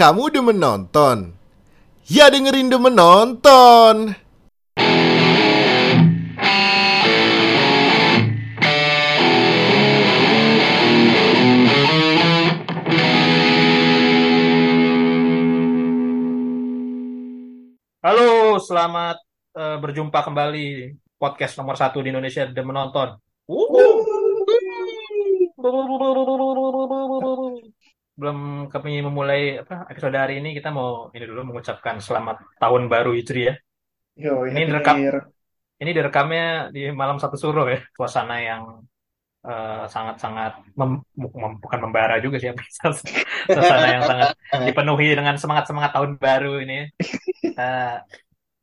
Kamu udah menonton? Ya dengerin udah menonton. Halo, selamat eh, berjumpa kembali podcast nomor satu di Indonesia The Menonton. Belum kami memulai apa episode hari ini kita mau ini dulu mengucapkan selamat tahun baru Hijriah. Yo, Ini direkam ini direkamnya di malam satu suruh ya, suasana yang eh, sangat-sangat mem- mem- bukan membara juga sih, suasana yang sangat dipenuhi dengan semangat-semangat tahun baru ini.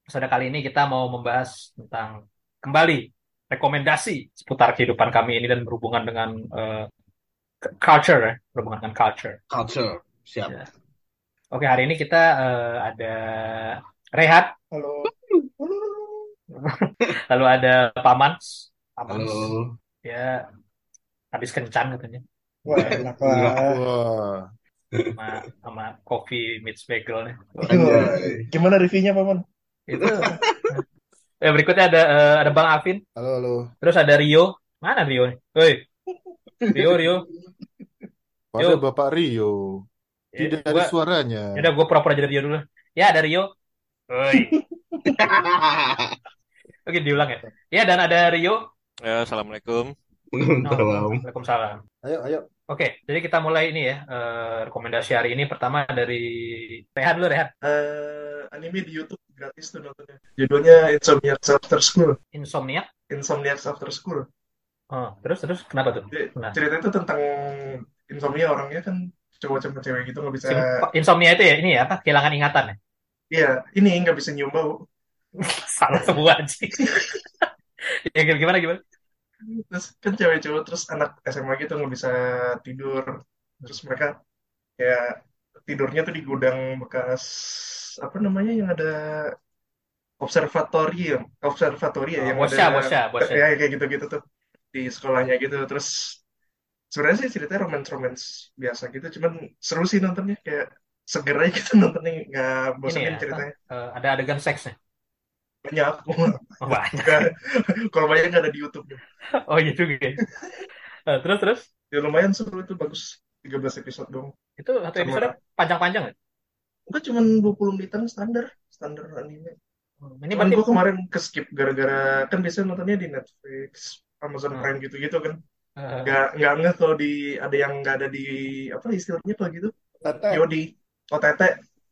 Episode kali ini kita mau membahas tentang kembali rekomendasi seputar kehidupan kami ini dan berhubungan dengan c- culture ya, berhubungan dengan culture. Culture. Siap. Ya. Oke, hari ini kita eh, ada Rehat, Halo. lalu ada Pamans. Pamans Halo. ya habis kencan katanya Wah, enak lah. Wah. sama sama coffee meets bagel nih. Anjay. Gimana reviewnya, Paman? Itu. ya berikutnya ada eh, ada Bang Afin, Halo, halo. terus ada Rio. Mana Rio nih? Woi. Rio, Rio. Pada Yuk. Bapak Rio. Ya, Tidak ada suaranya. ya udah gue pura-pura jadi Rio dulu. Ya, ada Rio. Woi. Oke, diulang ya. Ya, dan ada Rio. Ya, assalamualaikum. No, Salam. Waalaikumsalam. Ayo, ayo. Oke, jadi kita mulai ini ya. eh, rekomendasi hari ini pertama dari Rehat dulu, Rehat. Eh, anime di YouTube gratis tuh nontonnya. Judulnya Insomniacs After School. Insomnia. Insomniacs After School. Oh, terus terus kenapa tuh? Nah, cerita itu tentang insomnia orangnya kan cowok sama cewek gitu nggak bisa. insomnia itu ya ini ya apa? Kehilangan ingatan ya? Iya, ini nggak bisa nyium bau. Salah semua anjing. ya gimana gimana? Terus kan cewek cowok terus anak SMA gitu nggak bisa tidur. Terus mereka ya tidurnya tuh di gudang bekas apa namanya yang ada observatorium, observatori ya Oh, yang bosya, ada bosya, bosya. ya kayak gitu-gitu tuh di sekolahnya gitu. Terus sebenarnya sih ceritanya romance-romance biasa gitu, cuman seru sih nontonnya kayak seger aja gitu nontonnya nggak Ini bosenin ya, ceritanya. eh, ada adegan seksnya. Banyak, Oh, banyak. Kalau banyak nggak ada di YouTube. Oh iya juga ya. Terus terus Ya lumayan seru itu bagus. 13 episode dong. itu satu episode panjang-panjang ya? Enggak cuma 20 menitan standar, standar anime. Hmm, Ini berarti gue kemarin ke skip gara-gara kan biasanya nontonnya di Netflix, Amazon Hmm. Prime gitu-gitu kan. Eh, Nggak nggak ngeh kalau di ada yang nggak ada di apa istilahnya kalau gitu? Tete. Yodi, OTT,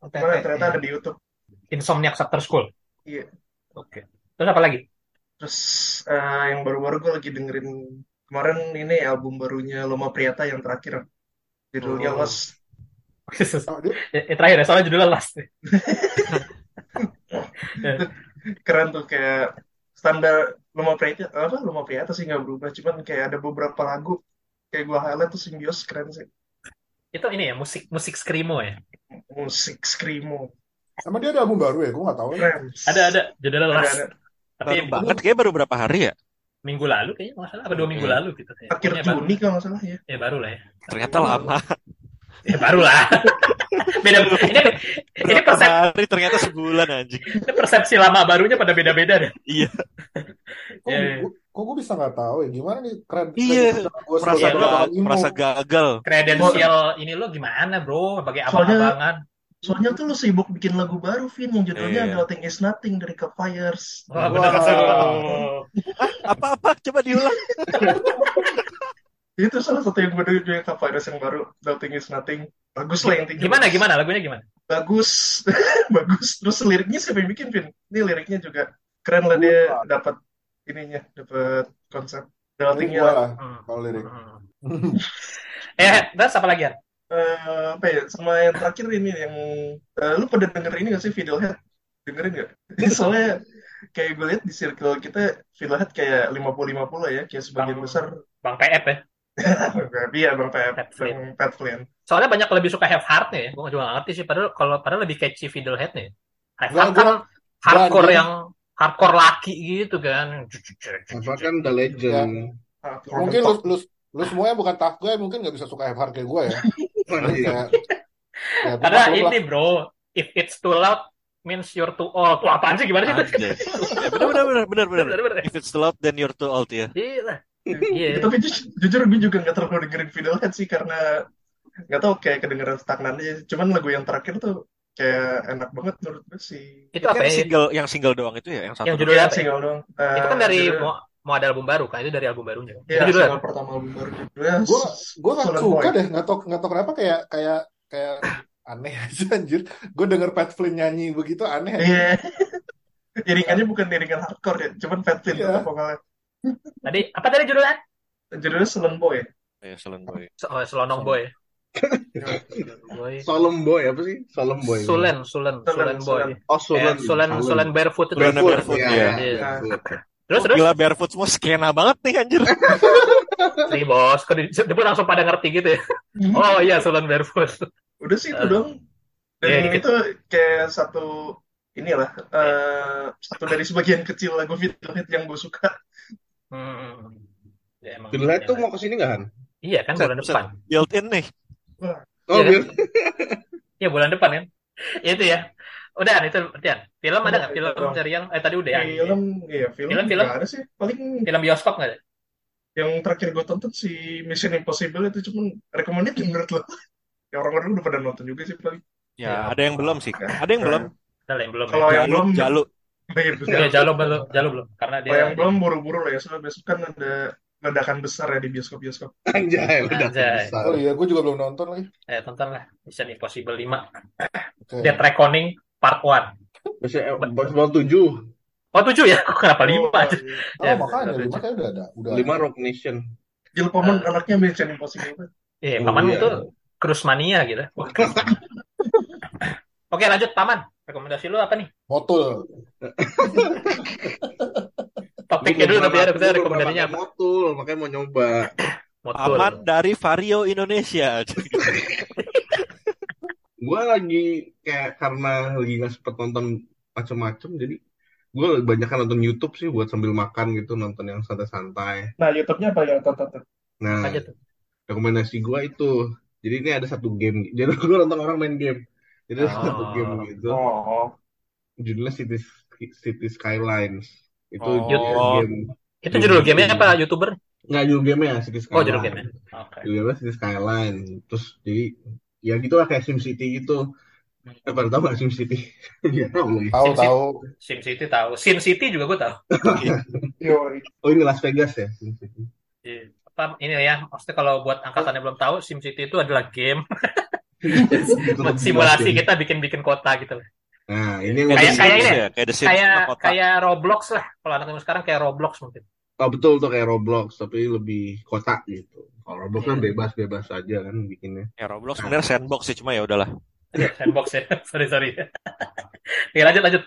OTT, mana ternyata ya. ada di YouTube. Insomniac After School. Iya. Oke. Terus apa lagi? Terus eh, yang baru-baru gue lagi dengerin kemarin ini album barunya Loma Priata yang terakhir. Judulnya Oh. Lost. Oh, Ya, ya, terakhir ya, soalnya judulnya Last. nih. Keren tuh kayak standar Loma Priata apa Loma Priata sih nggak berubah, cuman kayak ada beberapa lagu kayak gua highlight tuh Simbios keren sih. Itu ini ya, musik musik screamo ya. Musik screamo Sama dia ada album baru ya? Gue nggak tahu. ya. keren. Ada ada judulnya Ada, Last. ada. Tapi Baru banget, kayak baru berapa hari ya? minggu lalu kayaknya nggak salah apa dua minggu Hmm. lalu gitu. Ya, Akhir. Juni kalau nggak salah ya. Ya baru lah ya. Ternyata lama. Ya baru lah. Beda ini ini Berapa persep, hari ternyata sebulan anjing. ini persepsi lama barunya pada beda-beda deh. Iya, Kok, Iya, iya. gua- kok gue bisa nggak tahu ya? Gimana nih keren? Iya, Gue merasa Iya, imo. merasa gagal. Kredensial ini lo gimana, Bro? Sebagai Soalnya- abang-abangan. Soalnya tuh lu sibuk bikin lagu baru, Vin, yang judulnya Iya. Nothing Is Nothing dari Fires. Wah, bener Wah. Apa-apa, coba diulang. Itu salah satu yang gue denger dari Fires yang baru, Nothing Is Nothing. Bagus lah intinya. Gimana gimana lagunya gimana? Bagus, bagus. Terus liriknya siapa yang bikin, Vin? Ini liriknya juga keren lah dia dapat ininya, dapat konsep. Meltingnya gue lah. Hmm. kalau lirik. Hmm. Eh, terus apa lagi ya? Eh, apa ya? Sama yang terakhir ini yang eh, lu pada denger ini gak sih Fiddlehead? Dengerin gak? Soalnya kayak gue lihat di circle kita Fiddlehead kayak 50-50 ya, kayak sebagian Bang- besar. Bang PF ya. Iya Bang Pat Flynn. Bang Pat Flynn. Soalnya banyak lebih suka Have Heart-nya ya. Gue juga gak ngerti sih. Padahal kalau padahal lebih catchy Fiddlehead-nya. ya. Have Gua- Heart kan hardcore gua- yang hardcore laki gitu kan. Apa kan The Legend. Ah, Mungkin lu, lu, lu semuanya bukan tough guy, mungkin nggak bisa suka Have Heart kayak gue ya. Iya. Kayak, Ya, Karena ini bro, if it's too loud means you're too old. Wah, apaan sih? Gimana sih? Ya, bener, bener, bener. Bener, bener. If it's too loud, then you're too old ya. Iya Ya, Iya. tapi ju- jujur gue juga nggak terlalu dengerin Fiddlehead sih karena nggak tahu kayak kedengeran stagnan aja. Cuman lagu yang terakhir tuh kayak enak banget menurut gue sih. Itu apa kan ya? single, yang single doang itu ya, yang satu. Yang doang. judulnya Iya, apa ya? single dong. Itu kan dari mau, mau ada album baru kan? Itu dari album barunya. Iya, Itu judulnya. single pertama album baru judulnya Gue gue gak Soul and suka deh, nggak tau nggak tau kenapa kayak kayak kayak aneh aja anjir. Gue denger Pat Flynn nyanyi begitu aneh. Iya. Iringannya bukan iringan hardcore ya, cuman Fat Flynn Iya. tetap vokalnya. Tadi apa tadi judulnya? Judulnya Soul Boy. Ya, Solen Boy. Oh, Selonong Boy. Boy. Solemn Boy apa sih? Solemn Boy. Sulen, Sulen, Sulen Boy. Sulen. Oh, Eh, Sulen. Sulen, Sulen Barefoot itu. Sulen Barefoot. Barefoot, Iya, iya. iya, Iya. Barefoot. Terus, Oh, terus? gila Barefoot semua skena banget nih anjir. Nih bos, kok di- dia pun langsung pada ngerti gitu ya. Oh iya, Sulen Barefoot. Udah sih itu Eh. dong. Dan Iya, dikit. itu kayak satu inilah eh, satu dari sebagian kecil lagu Fiddlehead yang gue suka. Hmm. Ya, emang. Fiddlehead tuh ya. mau ke sini nggak Han? Iya kan bulan depan. Built in nih. Oh, Iya. biar Iya bulan depan kan. Ya, itu ya. Udah itu Tian. Film ada nggak? Film Film. serial? Eh tadi udah ya. Film, iya film, Film, film. ada sih. Paling Film bioskop nggak ada? yang terakhir gue tonton si Mission Impossible itu cuman recommended menurut lo. Ya orang-orang udah pada nonton juga sih paling. Ya, Ya. ada yang belum sih. Ada yang belum. Ada yang belum. Kalau ya. yang belum, Jalu. Iya, Iya, jalo belum, jalo belum. Karena dia Kalau yang belum buru-buru lah ya, soalnya besok kan ada ledakan besar ya di bioskop-bioskop. anjay udah Anjay. besar. Oh iya, gue juga belum nonton lagi. eh tonton lah Mission Impossible 5 Oke. Death Reckoning Part 1. Biasanya baru tujuh, Oh 7 ya? Kok kenapa 5 Oh, aja? Oh, Ya, makanya lima kayak udah ada, udah. lima Rock Nation. Jill Paman anaknya Mission Impossible. Iya, Oh, Paman iya. itu cruise mania gitu. Oke, lanjut Paman. Rekomendasi lu apa nih? Motul. Topiknya dulu tapi ada kita rekomendasinya apa? motul, makanya mau nyoba. Motul. Aman dari Vario Indonesia. Gue lagi kayak karena lagi nggak sempet nonton macem-macem, jadi gue banyak kan nonton YouTube sih buat sambil makan gitu, nonton yang santai-santai. Nah, YouTube-nya apa yang tonton? Nah, Apa aja tuh? rekomendasi gue itu, jadi ini ada satu game, jadi gue nonton orang main game, jadi ada Oh. satu game gitu, Oh, judulnya City City Skylines. Itu Oh. game, Itu judul gamenya apa? YouTuber? nggak judul gamenya City Oh, Skylines. judul gamenya. Oke. Judulnya City Skyline. Terus jadi ya gitulah kayak SimCity gitu. Eh, pada tahu nggak SimCity? Iya tahu lagi. Tahu Sim tahu. Sim City tahu. Sin City juga gue tahu. Oh ini Las Vegas ya SimCity. Iya. Apa ini ya? Maksudnya kalau buat angkatannya belum tahu, Sim City itu adalah game simulasi kita bikin-bikin kota gitu. Nah ini yang Kayak- kayak ini ya, kayak The Sims Kayak kayak Roblox lah. Kalau anak zaman sekarang kayak Roblox mungkin. oh, betul tuh kayak Roblox tapi lebih kota gitu. Kalau Roblox kan Iya. bebas-bebas aja kan bikinnya. Ya Roblox sebenarnya sandbox sih cuma ya udahlah. Aduh, sandbox ya. sorry sorry. Oke lanjut lanjut.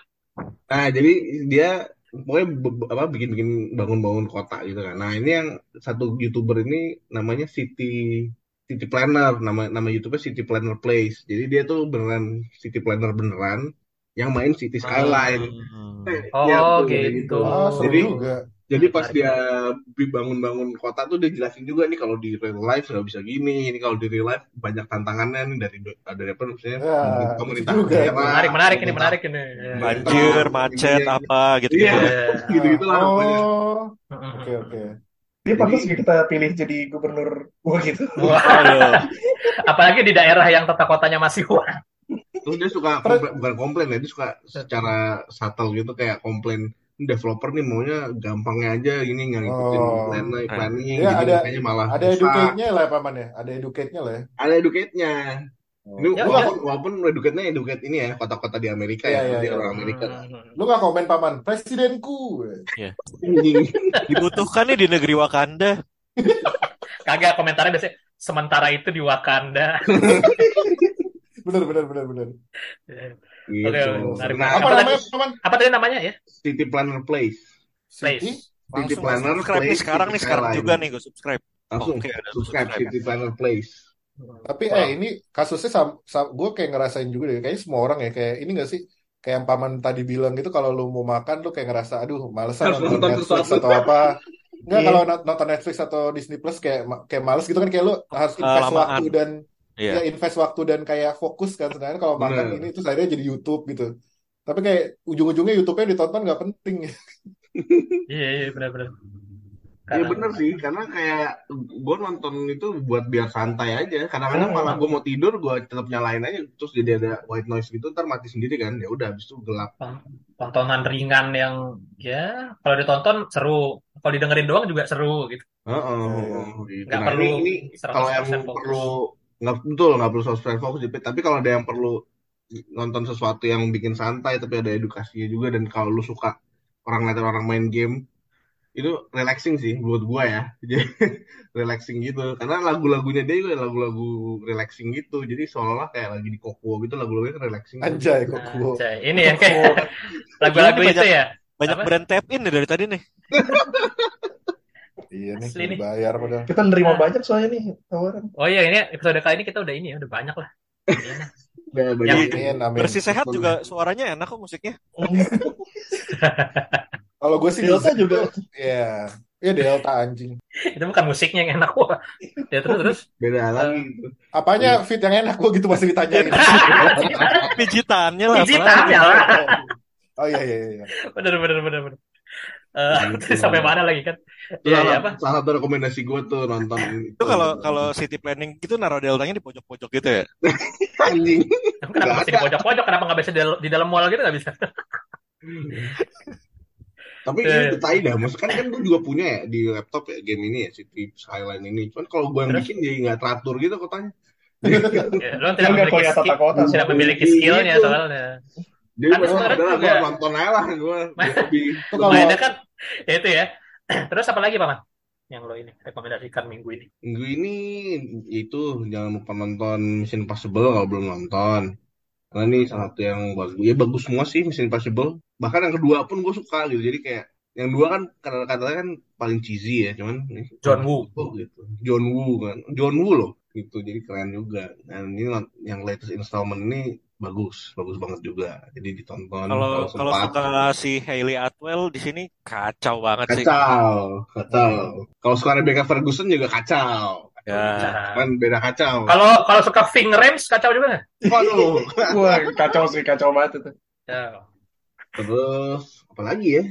Nah jadi dia pokoknya be- apa bikin-bikin bangun-bangun kota gitu kan. Nah ini yang satu youtuber ini namanya City City Planner nama nama YouTube-nya City Planner Place. Jadi dia tuh beneran City Planner beneran yang main City Skyline. Hmm. Oh, Iya, tuh, gitu. Seru Jadi juga. jadi pas dia bangun-bangun kota tuh dia jelasin juga nih kalau di real life nggak bisa gini, ini kalau di real life banyak tantangannya nih dari dari apa maksudnya Ya, pemerintah juga. daerah, Menarik menarik ini menarik ini. Ya. Banjir, macet, Iya. apa gitu. Iya. Ya. gitu-gitu lah pokoknya. Oh, oke oke. dia pantas kita pilih jadi gubernur gua gitu. Wah, Aduh. apalagi di daerah yang tata kotanya masih kuat. Terus dia suka komplain, bukan komplain ya, dia suka secara subtle gitu kayak komplain developer nih maunya gampangnya aja ini nggak ngikutin Oh. plan planning Iya, gitu ada- makanya malah Ada educate-nya lah paman ya. Ada educate-nya lah ya. ada educate-nya. Ini Ya, walaupun, walaupun educate-nya educate ini ya kota-kota di Amerika ya, dia iya. orang Amerika. Hmm. Lu nggak komen paman, presidenku. Anjing. Dibutuhkan nih di negeri Wakanda. Kagak komentarnya biasanya sementara itu di Wakanda. Bener bener bener bener. gitu. Oke, menarik. Nah, Apa Apa namanya paman? Apa tadi namanya ya? City Planner Place. Place. City? City Planner subscribe nih Place, sekarang nih sekarang juga nih gue subscribe. Langsung Oke, ada subscribe subscribe. City Planner Place. Tapi eh ini kasusnya sam, gue kayak ngerasain juga deh. Kayaknya semua orang ya kayak ini gak sih? Kayak yang paman tadi bilang gitu kalau lu mau makan lu kayak ngerasa aduh malesan Harus nonton nonton Netflix sesuatu. atau apa. Enggak Iya. kalau nonton Netflix atau Disney Plus kayak kayak males gitu kan kayak lu harus invest lamaan. waktu dan Iya. ya invest waktu dan kayak fokus kan sebenarnya kalau makan Bener. ini terus akhirnya jadi YouTube gitu. Tapi kayak ujung-ujungnya YouTube-nya ditonton nggak penting. Iya, iya, benar-benar. Iya bener sih, karena kayak gue nonton itu buat biar santai aja. Kadang-kadang malah gue mau tidur, gue tetap nyalain aja, terus jadi ada white noise gitu, ntar mati sendiri kan. Ya udah, habis itu gelap. ton- tontonan ringan yang ya kalau ditonton seru, kalau didengerin doang juga seru gitu. Heeh, Iya, iya. gitu. Nggak Nah perlu ini, ini kalau yang 100% fokus. perlu nggak betul nggak perlu 100% fokus Jepit. tapi kalau ada yang perlu nonton sesuatu yang bikin santai tapi ada edukasinya juga dan kalau lu suka orang ngeliatin orang main game itu relaxing sih buat gua ya jadi relaxing gitu karena lagu-lagunya dia juga lagu-lagu relaxing gitu jadi seolah-olah kayak lagi di Kokuo gitu lagu-lagunya kan relaxing Anjay kok Nah, gua. Cai, ini ya kayak lagu-lagu itu banyak- ya. Banyak Apa? brand tap in nih dari tadi nih. Iya nih, Asli nih. bayar padahal. Kita nerima Nah. banyak soalnya nih tawaran. Oh iya ini episode kali ini kita udah ini ya, udah banyak lah. Iya, nah. Udah banyak Yang- Amin, amin. Bersih sehat juga suaranya enak kok musiknya. Kalau gue sih Delta juga. tuh, ya, ya Delta anjing. itu bukan musiknya yang enak wah. Ya terus terus. beda lagi gitu. Apanya fit yang enak gue gitu masih ditanyain. Pijitannya lah. Pijitan ya lah. Oh iya iya iya. Bener bener bener bener. Eh, Gitu. sampai mana lagi kan? Itu Iya salah, iya apa? salah satu rekomendasi gue tuh nonton Itu kalau kalau city planning gitu naruh deltanya di pojok-pojok gitu ya. anjing Kenapa masih di pojok-pojok? Kenapa nggak bisa di, dal- di dalam mall gitu nggak bisa? Tapi ini tuh tai dah, maksudnya kan, kan gue juga punya ya di laptop ya game ini ya City Skyline ini. Cuman kalau gue yang Terus? bikin jadi nggak teratur gitu kotanya. Ya, lo tidak memiliki skill, tata-kota. tidak memiliki skillnya gitu. soalnya. Jadi Kan gue sebenarnya juga- nonton aja lah gue. Itu kalau Mainnya kan ya itu ya. Terus apa lagi paman? Yang lo ini rekomendasikan minggu ini? Minggu ini itu jangan lupa nonton Mission Impossible kalau belum nonton. Karena ini salah satu yang bagus. Ya bagus semua sih Mission Impossible. Bahkan yang kedua pun gue suka gitu. Jadi kayak yang dua kan katanya kan paling cheesy ya, cuman John Woo. Oh, gitu. John Woo kan. John Woo loh. Gitu. Jadi keren juga. Dan ini yang latest installment ini bagus, bagus banget juga. Jadi ditonton Kalau kalau suka si Hailey Atwell di sini kacau banget sih. Kacau, kacau. Kalau suka Rebecca Ferguson juga kacau. Ya. Kan beda kacau. Kalau kalau suka Ving Rhames kacau juga nggak? Waduh. Wah, kacau sih, kacau banget itu. Ya. Terus apa lagi ya?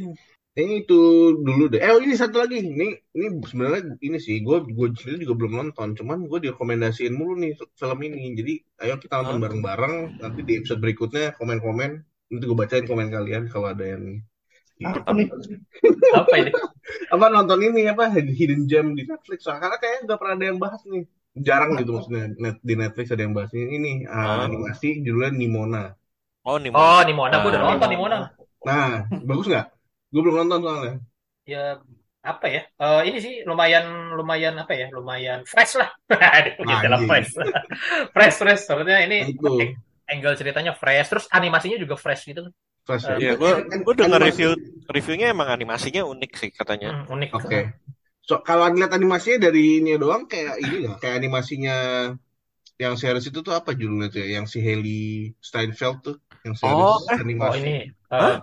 Ini itu dulu deh. Eh oh, ini satu lagi. Ini ini sebenarnya ini sih gue gue sendiri juga belum nonton. Cuman gue direkomendasiin mulu nih film ini. Jadi ayo kita nonton bareng-bareng. Nanti di episode berikutnya komen-komen. Nanti gue bacain komen kalian kalau ada yang Apa nih? Apa ini? apa nonton ini apa Hidden Gem di Netflix. Soalnya karena kayaknya nggak pernah ada yang bahas nih. Jarang gitu maksudnya net, di Netflix ada yang bahas ini. Ini uh, Hah? animasi judulnya Nimona. Oh nih. Oh, Nimona, gue udah Ah. nonton Nimona. Nah, bagus nggak? Gue belum nonton soalnya. Ya apa ya? Eh, ini sih lumayan lumayan apa ya? Lumayan fresh lah. Anjing. fresh. fresh fresh. Maksudnya ini itu angle ceritanya fresh, terus animasinya juga fresh gitu. fresh Eh, Iya, ya. gue Kan- gue dengar animasi- review reviewnya emang animasinya unik sih katanya. Hmm, unik. Oke. So, kalau lihat animasinya dari ini doang kayak ini nggak? Kayak animasinya yang series itu tuh apa judulnya tuh ya? Yang si Haley Steinfeld tuh yang series Oh, eh. Oh animasi. ini. eh, Hah?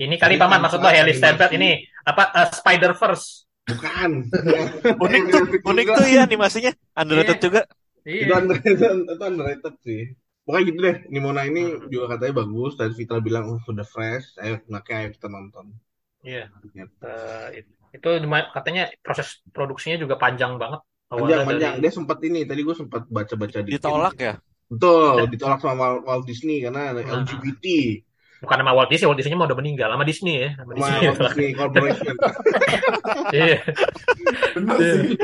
Ini kali paman maksud lo animasi. Steinfeld ini apa eh, Spider Verse? Bukan. Unik tuh, unik tuh ya animasinya. Underrated Iya. juga. Itu Iya. underrated, itu underrated sih. Pokoknya gitu deh. Nimona ini juga katanya bagus. Dan Vitra bilang oh, sudah fresh. Ayo, makanya ayo kita nonton. Iya. Gitu. Eh, it- itu katanya proses produksinya juga panjang banget. Panjang, panjang. dari Dia sempat ini. Tadi gue sempat baca-baca di Ditolak ya. Betul, ditolak sama Walt Disney karena ada Nah. Bukan sama Walt Disney, Walt Disney mah udah meninggal, sama Disney ya, sama Disney. Walt Disney Corporation. Iya. Sih.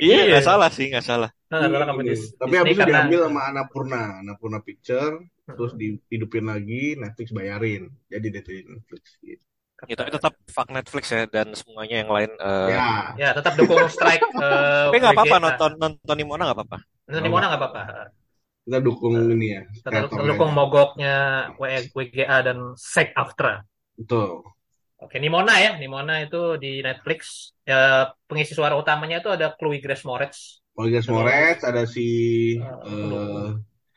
Iya, Iya. nggak salah sih, nggak salah. Nah, sama Tapi habis itu karena diambil sama Annapurna, Annapurna Picture, terus dihidupin lagi, Netflix bayarin. Jadi di Netflix gitu. Ya, tapi tetap fuck Netflix ya dan semuanya yang lain. eh, Ya, ya tetap dukung strike. eh, Tapi nggak apa-apa nonton nonton Nimona nggak apa-apa. Nonton di mana nggak apa-apa. Kita dukung ini ya. Kreatornya. dukung mogoknya W- WGA dan SAG AFTRA. Betul. Oke, Nimona ya, Nimona itu di Netflix. Ya, pengisi suara utamanya itu ada Chloe Grace Moretz. Olga Moretz, ada si, Eh, eh,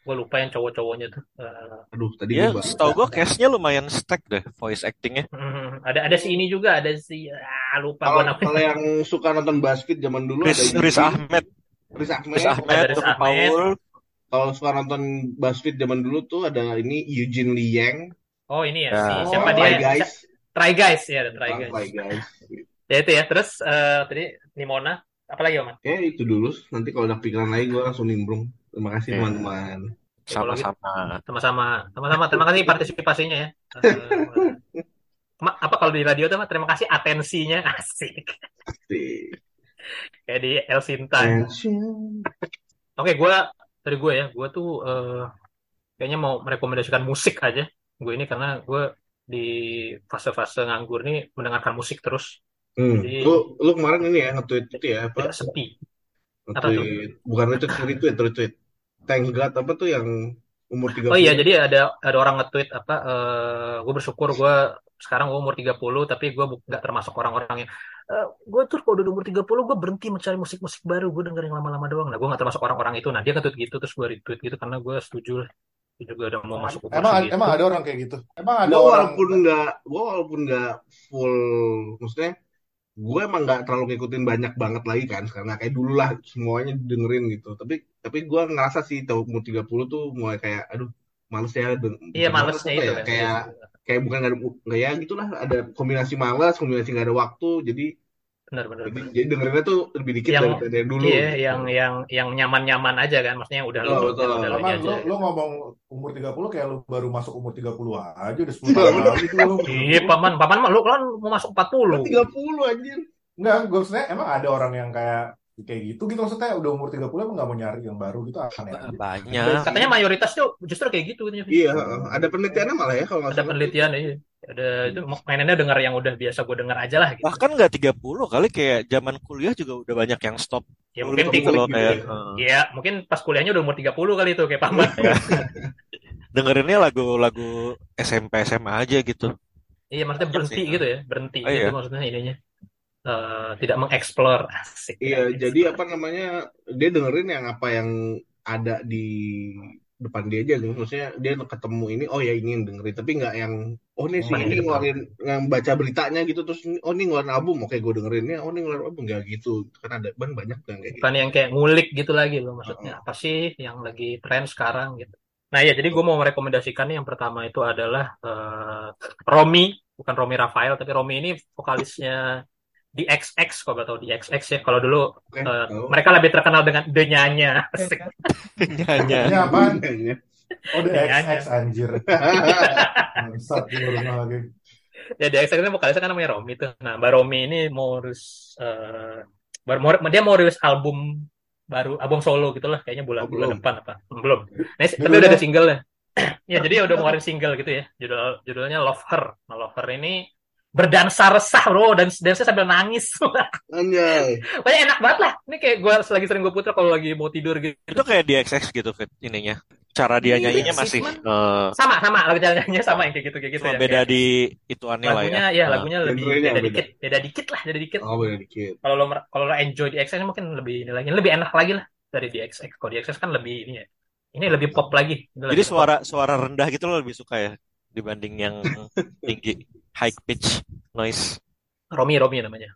Gue lupa yang cowok-cowoknya tuh. Eh, aduh tadi Ya, gue setahu gue case-nya lumayan stack deh voice actingnya. hmm, ada ada si ini juga, ada si ah, lupa Kalau gue namanya. kalau yang suka nonton basket zaman dulu Riz, ada Riz Ahmed, Riz Ahmed, Riz Ahmed, Riz Tony Ahmed. Paul, kalau suka nonton BuzzFeed zaman dulu tuh ada ini Eugene Lee Yang, Oh ini ya, Ya. si Oh, siapa Try dia? Guys, Try Guys ya, ada Try Guys. Try Guys. Ya itu ya. Terus eh, tadi Nimona, apa lagi Oman? Ya itu dulu. Nanti kalau ada pikiran lagi gue langsung nimbrung. Terima kasih Oke. teman-teman. kalau gitu, Sama-sama. Sama-sama, sama-sama. Terima kasih partisipasinya ya. Eh, ma- apa kalau di radio tuh terima kasih atensinya asik Asik. kayak di El Sinta. Oke, gue dari gue ya, gue tuh eh, kayaknya mau merekomendasikan musik aja. Gue ini karena gue di fase-fase nganggur nih mendengarkan musik terus, Hmm. Jadi- Lu, lu kemarin ini ya nge-tweet itu ya apa? tidak sepi. Nge-tweet. Bukan retweet, retweet, retweet. Thank God apa tuh yang umur 30 Oh iya, jadi ada ada orang nge-tweet apa eh gue bersyukur gue sekarang gue umur 30 tapi gue nggak termasuk orang-orang yang eh, gue tuh kalau udah umur 30 gue berhenti mencari musik-musik baru gue dengerin lama-lama doang. Nah, gue nggak termasuk orang-orang itu. Nah, dia nge-tweet gitu terus gue retweet gitu karena gue setuju lah. Dia juga udah mau masuk umur Emang emang ada orang kayak gitu. Emang ada gue orang walaupun nggak gue walaupun nggak full maksudnya gue emang nggak terlalu ngikutin banyak banget lagi kan karena kayak dulu lah semuanya dengerin gitu tapi tapi gue ngerasa sih tau umur 30 tuh mulai kayak aduh males ya deng- Iya, malesnya apa itu ya kan. kayak kayak bukan nggak ya gitulah ada kombinasi malas kombinasi nggak ada waktu jadi Benar-benar. jadi, jadi dengerinnya tuh lebih dikit Yang- daripada yang dulu Iya, gitu. yang yang yang nyaman-nyaman aja kan, maksudnya yang udah Betul, lu betul. udah lu lu, lu ngomong umur 30 kayak lu baru masuk umur 30 aja udah 10 tahun lagi lu. Iya, paman, paman mah lu kan mau masuk 40. 30 anjir Enggak, gue maksudnya emang ada orang yang kayak kayak gitu gitu maksudnya udah umur 30 emang gak mau nyari yang baru gitu aneh aja. Banyak. Katanya mayoritas tuh justru kayak gitu. katanya. iya ada penelitiannya malah ya kalau nggak Ada penelitian iya. Ada itu mainannya dengar yang udah biasa gue dengar aja lah gitu. Bahkan nggak 30 kali kayak zaman kuliah juga udah banyak yang stop. Ya mungkin kalau gitu kayak ya. Iya, mungkin pas kuliahnya udah umur 30 kali itu kayak paman. dengerinnya lagu-lagu SMP SMA aja gitu. iya, maksudnya berhenti sih. gitu ya, berhenti Oh, gitu iya. maksudnya ininya. Eh, tidak mengeksplor asik. Iya, jadi apa namanya? Dia dengerin yang apa yang ada di depan dia aja gitu. Maksudnya dia ketemu ini, oh ya ini yang dengerin, tapi nggak yang oh ini sih Main ini depan. ngeluarin yang baca beritanya gitu terus oh ini ngeluarin album, oke gue dengerin ya, oh ini ngeluarin album nggak gitu. Kan ada ban banyak yang kayak gitu. Bukan yang kayak ngulik gitu lagi loh maksudnya. Apa sih yang lagi tren sekarang gitu. Nah ya, jadi gue mau merekomendasikan nih yang pertama itu adalah eh, Romi, bukan Romi Rafael, tapi Romi ini vokalisnya di XX, kalau nggak tahu di XX ya. Kalau dulu Oke, eh, tahu. mereka lebih terkenal dengan The Nyanya. Ini apaan? Oh, the. XX anjir. Bangsat lagi. Ya di XX itu vokalisnya kan namanya Romi tuh. Nah, Mbak Romi ini mau rilis, eh, baru mau, dia mau rilis album baru, album solo gitu lah, kayaknya bulan Oh, bulan belum. depan apa? Belum. Nah, tapi udah ada single ya jadi udah mau ngeluarin single gitu ya. Judul judulnya Love Her. Nah, Love Her ini berdansa resah bro dan dansa sambil nangis. Anjay. Pokoknya enak banget lah. Ini kayak gue lagi sering gue putar kalau lagi mau tidur gitu. Itu kayak di XX gitu Fit ininya. Cara dia Iya nyanyinya sih, masih eh, Sama sama lagu nyanyinya sama yang kayak gitu kayak gitu cuma ya. beda Kayak di ituannya lah ya. lagunya ya Nah. lagunya lebih beda beda. dikit, beda dikit lah, beda dikit. Oh beda dikit. Kalau lo mer- kalau lo enjoy di XX mungkin lebih ini lagi, lebih enak lagi lah dari di XX. Kalau di XX kan lebih ini ya. Ini lebih pop lagi. Ini Jadi lebih pop. suara suara rendah gitu lo lebih suka ya dibanding yang tinggi high pitch noise. Romi Romi namanya.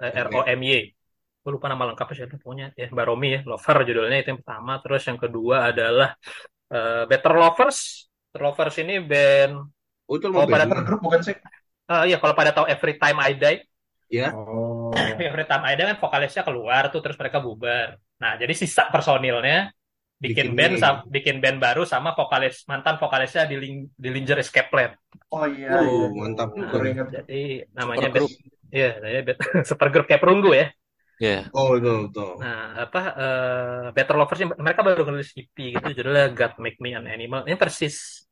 Eh, R O M Y. Gue lupa nama lengkapnya siapa pokoknya ya Mbak Romi ya. Lover judulnya itu yang pertama. Terus yang kedua adalah eh, Better Lovers. Better Lovers ini band Oh itu Oh, mau pada band. Grup bukan sih? eh iya kalau pada tahu Every Time I Die Ya. Oh. Every Time I Die kan vokalisnya keluar tuh terus mereka bubar. Nah, jadi sisa personilnya bikin Bikin band ini. sama bikin band baru sama vokalis mantan vokalisnya di Lin- di Linger Escape Plan. Oh iya. Oh iya. mantap Nah, jadi namanya Supergroup. band Iya, namanya band Supergroup kayak perunggu ya. Ya. Oh betul betul. Nah, apa eh, Better Lovers ini- mereka baru nulis EP gitu judulnya God Make Me an Animal. Ini persis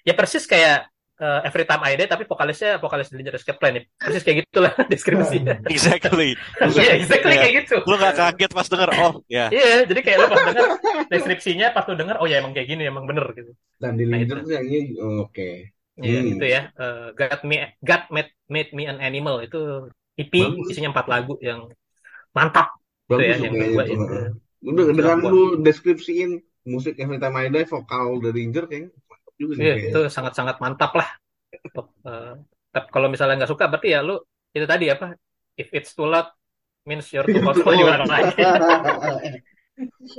ya persis kayak eh, Every Time I Die tapi vokalisnya vokalis di Linger Escape Plan ya. Persis kayak gitulah deskripsinya. Exactly. Iya, exactly Iya. kayak gitu. Lo gak kaget pas denger oh ya. Iya, jadi kayak lu pas denger deskripsinya pas lu denger oh ya emang kayak gini emang bener gitu. Dan di Nah, itu. tuh nyanyi oh, oke. Iya Hmm. gitu ya. Eh, God me God made, made me an animal itu EP Bagus. isinya empat lagu yang mantap gitu ya Bagus yang tuh kedua kayaknya tuh. itu. Udah dengan lu deskripsiin musik Every Time I Die vokal dari Ranger kayaknya juga sih Iya, kayaknya. itu sangat-sangat mantap lah. Untuk, tapi kalau misalnya nggak suka berarti ya lu itu tadi apa? If it's too loud means you're too hot for you lagi.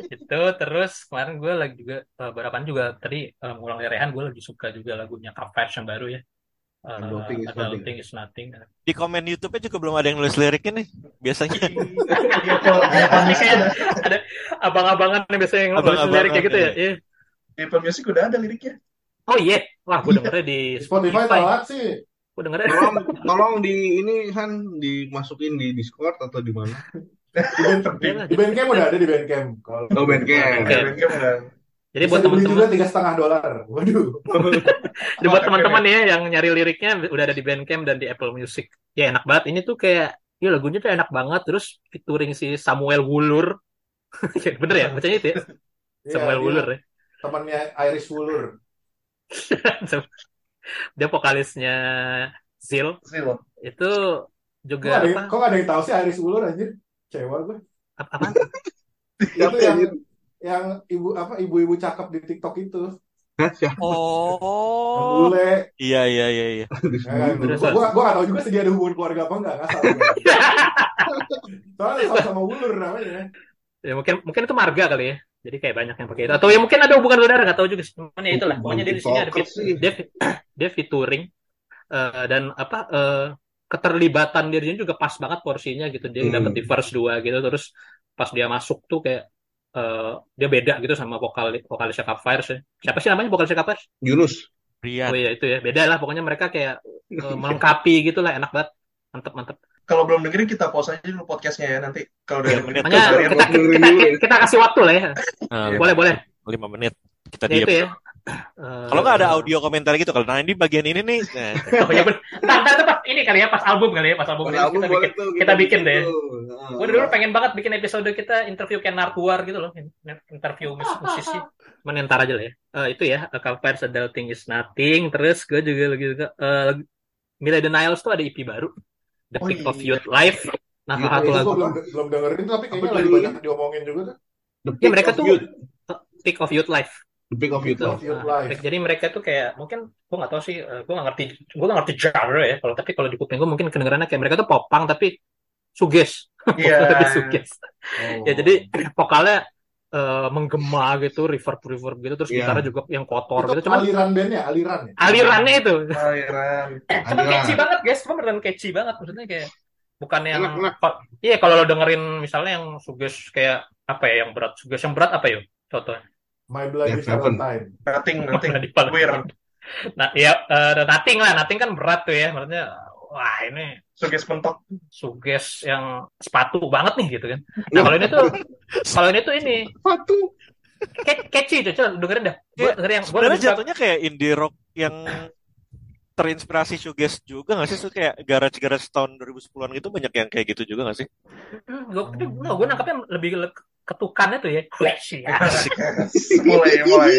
itu terus kemarin gue lagi juga beberapa juga tadi eh, ngulang dari Rehan gue lagi suka juga lagunya Coverage yang baru ya Adulting is. Adulting is Nothing Di komen YouTube-nya juga belum ada yang nulis liriknya nih. Biasanya. Apple Ini Music kayak ada. abang-abangan yang biasanya yang nulis lirik kayak gitu ya iya. Iya. Di Apple Music udah ada liriknya. Oh iya wah gue dengernya di Di Spotify telat sih. gue dengernya Tolong, tolong di ini Han dimasukin di Discord atau di mana? Di, band, di, di Bandcamp udah ada di Bandcamp. Kalau Oh, Bandcamp. Oke. Bandcamp udah. jadi bisa buat dibeli juga teman-teman tiga setengah dolar. Waduh. Jadi buat teman-teman ya yang nyari liriknya udah ada di Bandcamp dan di Apple Music. Ya enak banget. Ini tuh kayak ya lagunya tuh enak banget terus featuring si Samuel Wulur. Ya, Bener ya bacanya itu ya? Iya, Samuel Wulur ya. Temannya Iris Wulur. Dia vokalisnya Zil Zil. itu Kok juga ada, apa? kok ada yang tahu sih Iris Wulur anjir? Cewek gue. Apa apaan? Itu yang yang ibu apa ibu-ibu cakep di TikTok itu. Oh. bule. Iya, iya, iya, iya. Ya, gue gua, gua gak tahu juga sih dia ada hubungan keluarga apa enggak, ngasal. Soalnya sama-sama Wulur namanya. Ya mungkin mungkin itu marga kali ya. Jadi kayak banyak yang pakai itu. Atau ya mungkin ada hubungan saudara nggak tahu juga sih. Cuman ya itulah. Pokoknya dia di sini ada dia dia featuring eh, dan apa eh, keterlibatan dirinya juga pas banget porsinya gitu. Dia Hmm. dapat di verse 2 gitu terus pas dia masuk tuh kayak eh, dia beda gitu sama vokal vokalisnya Cup Fires ya. Siapa sih namanya vokalisnya Cup Fires? Yunus. Rian. Oh iya itu ya. Beda lah pokoknya mereka kayak eh, melengkapi gitu lah enak banget. Mantep mantep. Kalau belum dengerin kita pause aja dulu podcastnya ya nanti. Kalau udah menit. Kalian kita, kita, kita, kita kasih waktu lah ya. Nah, Boleh boleh. lima menit. Kita Ya diam. ya. Eh, Kalau nggak ada audio komentar gitu, kalau nah ini bagian ini nih, nah, Oh iya ntar, ntar, ini kali ya pas album kali ya pas album Pas ini album kita bikin. tuh, kita bikin deh. Gue dulu pengen banget bikin episode kita interview Ken Nartuar gitu loh, interview mus musisi. Cuman ntar aja lah ya. Eh, itu ya, A Compares Adulting is Nothing. Terus gue juga lagi suka uh, Mila Denials tuh ada EP baru, The Oh, Peak of iya. Youth Live. Nah, salah satu Itu lagu. belum belum dengerin tapi kayaknya Apa lagi banyak diomongin juga tuh. The Ya mereka of tuh Youth. Peak of Youth Live. The Peak of Youth. gitu. Of Youth Nah, Life. jadi mereka tuh kayak mungkin gue nggak tahu sih, eh, gue nggak ngerti, gue nggak ngerti genre ya. Kalau tapi kalau di kuping gue mungkin kedengarannya kayak mereka tuh popang tapi suges, Iya. lebih suges. Oh. Ya jadi vokalnya eh, menggema gitu, reverb reverb gitu, terus Iya. gitarnya juga yang kotor Itu gitu. Cuman aliran bandnya, aliran ya. alirannya itu, Aliran. cuman Aliran. catchy banget guys, cuma beneran catchy banget. Maksudnya kayak bukan yang, iya kalau lo dengerin misalnya yang suges kayak apa ya, yang berat suges yang berat apa yuk? Contohnya. My Blood Dead is. Valentine. Nothing, nothing. Nah, ya eh, nothing lah, nothing kan berat tuh ya. Maksudnya, wah ini Suges mentok. suges yang sepatu banget nih gitu kan. Nah kalau ini tuh, kalau ini tuh ini Sepatu. ca- catchy tuh, coba dengerin dah. Gue Iya, dengerin yang gue sebenarnya jatuhnya kayak indie rock yang terinspirasi shoegaze juga nggak sih? Tuh kayak garage-garage tahun 2010-an gitu banyak yang kayak gitu juga nggak sih? Gue gue nangkapnya lebih le- ketukannya tuh ya. Flashy ya. Asik. mulai, mulai.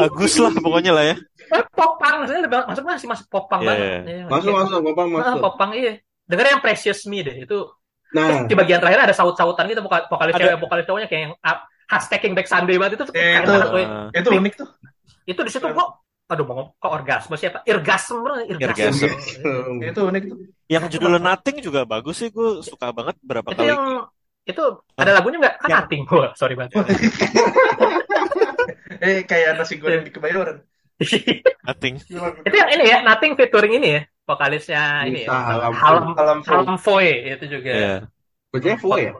Bagus lah pokoknya lah ya. Eh, popang, maksudnya lebih masuk masih masuk popang Iya, banget. iya. Iya, Masuk, kayak- masuk. Bapak Ah, masuk. popang iya. Dengerin yang Precious Me deh. Itu Nah, di bagian terakhir ada saut-sautan gitu vokal vokalis Ada. cewek vokalis cowoknya kayak yang up, khas taking back Sunday banget itu tuh Eh, keren itu- banget. Ah, Itu unik tuh. itu di situ kok aduh mau kok orgasme siapa irgasme irgasme. Itu unik tuh. Yang judulnya Nothing juga bagus sih, gue suka banget berapa itu kali. yang itu ada lagunya nggak kan Yang- nothing Wah, sorry banget Eh, kayak nasi goreng di kebayoran. Nothing. itu yang ini ya nothing featuring ini ya vokalisnya ini ya Halam. Halam Halam. Halam Foy itu juga Iya. bacanya Fo ya?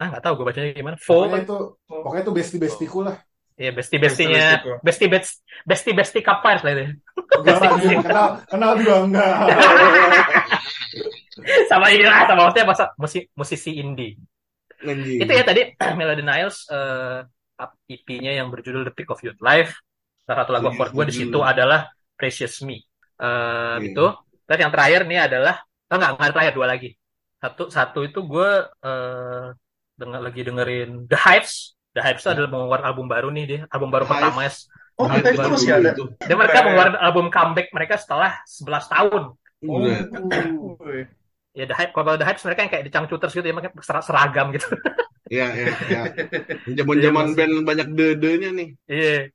ah nggak tahu gue bacanya gimana Fo Pokoknya itu, pokoknya itu besti bestiku lah. ya besti bestinya besti besti besti besti kapars lah itu Enggak lah, kenal, kenal juga enggak. sama inilah sama maksudnya masa musisi, musisi indie itu ya tadi Melody Niles eh EP-nya yang berjudul The Peak of Youth Life salah satu lagu Iya, favorit gue di situ adalah Precious Me Eh Iya. gitu terus yang terakhir nih adalah oh, enggak enggak terakhir dua lagi satu satu itu gue eh denger, lagi dengerin The Hives The Hives itu adalah mengeluarkan album baru nih dia album baru The Hives. pertama Oh, Nah, kita itu itu masih ada. itu. dan mereka mengeluarkan album comeback mereka setelah 11 tahun Oh, Buset. wih. ya The Hives kalau The Hives mereka yang kayak di Changcuters gitu ya ser- seragam gitu Iya, iya, iya. Zaman-zaman band banyak dede-nya nih. Iya.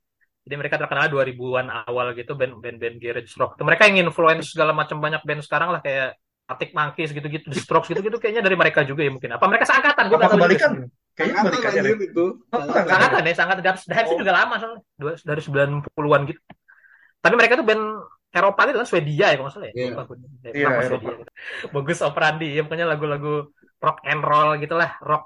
Jadi mereka terkenal 2000-an awal gitu band-band band garage rock. Itu mereka yang influence segala macam banyak band sekarang lah kayak Arctic Monkeys gitu-gitu, The Strokes gitu-gitu kayaknya dari mereka juga ya mungkin. Apa mereka seangkatan? Gue Apa nggak juga kebalikan? Kayaknya deh. anjir itu. Oh, Angkatan. Sangat kan ya, sangat Guns The Hives Oh. juga lama soalnya. Dari 90-an gitu. Tapi mereka tuh band Eropa gitu kan, Swedia ya kalau salah ya. Iya. Ya, Iya, kenapa Eropa. Swedia. Bagus operandi ya, pokoknya lagu-lagu rock and roll gitulah, rock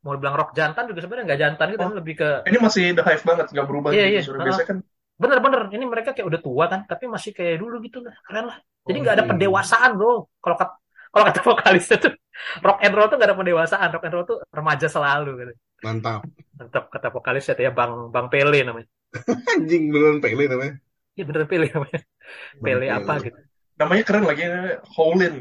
mau bilang rock jantan juga sebenarnya nggak jantan gitu, Oh. lebih ke Ini masih The Hive banget, nggak berubah Iya, gitu. iya. Suara Ah. biasa kan. bener-bener ini mereka kayak udah tua kan, tapi masih kayak dulu gitu lah, keren lah. Jadi nggak ada Oh. pendewasaan bro. Kalau kata kalau kata vokalisnya tuh rock and roll tuh nggak ada pendewasaan, rock and roll tuh remaja selalu gitu. Mantap. Tetap kata vokalisnya tuh ya Bang Bang Pele namanya. Anjing beneran Pele namanya. Iya bener Pele namanya. Pele apa gitu. Namanya keren lagi, Howlin.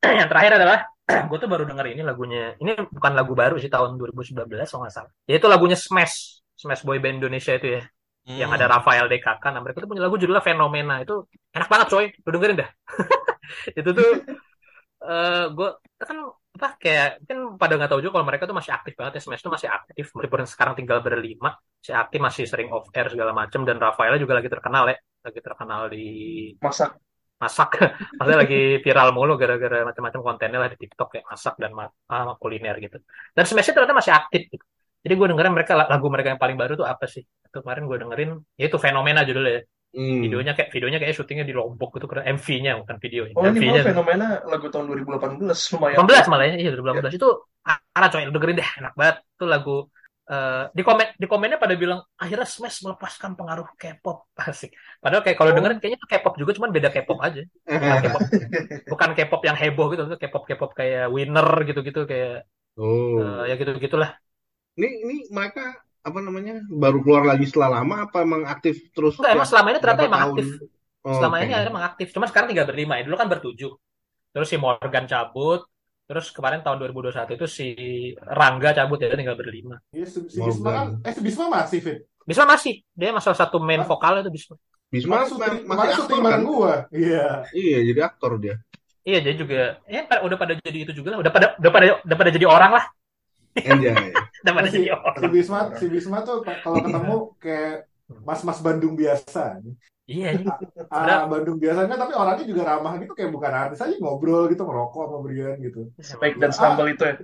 yang terakhir adalah gue tuh baru denger ini lagunya. Ini bukan lagu baru sih tahun 2019 kalau nggak salah. Yaitu lagunya Smash. Smash Boy Band Indonesia itu ya. Yang Hmm. ada Rafael DKK nah mereka tuh punya lagu judulnya Fenomena. Itu enak banget coy. Lu dengerin dah. Itu tuh eh gue kan apa kayak mungkin pada nggak tahu juga kalau mereka tuh masih aktif banget ya. Smash tuh masih aktif. Meskipun sekarang tinggal berlima si aktif masih sering off air segala macem. Dan Rafael juga lagi terkenal ya. Lagi terkenal di Masak. Masak maksudnya lagi viral mulu gara-gara macam-macam kontennya lah di TikTok kayak masak dan ma ah, kuliner gitu dan Smash ternyata masih aktif gitu. jadi gue dengerin mereka lagu mereka yang paling baru tuh apa sih itu kemarin gue dengerin ya itu fenomena judulnya ya. Hmm. videonya kayak videonya kayak syutingnya di Lombok gitu keren MV-nya bukan videonya Oh, ini MV-nya malah fenomena lagu tahun 2018. Lumayan. 18 malah ya iya 2018 itu arah coy dengerin deh enak banget itu lagu eh, di komen di komennya pada bilang akhirnya Smash melepaskan pengaruh K-pop asik padahal kayak kalau Oh. dengerin kayaknya K-pop juga cuman beda K-pop aja bukan K-pop bukan K-pop yang heboh gitu, itu K-pop K-pop kayak Winner gitu-gitu kayak Oh. eh, ya gitu-gitulah. Ini ini mereka apa namanya baru keluar lagi setelah lama apa emang aktif terus Enggak, emang selama ini ternyata berapa emang tahun? aktif. Oh, Selama oke. ini emang aktif. Cuma sekarang tinggal berlima ya. Dulu kan bertujuh. Terus si Morgan cabut. Terus kemarin tahun 2021 itu si Rangga cabut ya tinggal berlima. Iya, si, si. Bisma kan, eh si Bisma masih fit. Bisa masih. Dia masih salah satu main Hah? vokal itu. Bisma syuting, masih kemarin aktor kan? gua. Iya. Iya, jadi aktor dia. Iya, dia juga ya udah pada jadi itu juga lah. Udah pada udah pada udah pada jadi orang lah. Anjay. Udah pada si, jadi si orang. Bisma, si Bisma tuh kalau ketemu kayak mas-mas Bandung biasa. Iya, ini. Ah, Bandung biasa kan, tapi orangnya juga ramah gitu, kayak bukan artis aja ngobrol gitu, ngerokok sama Brian gitu. Baik dan sambal itu ya.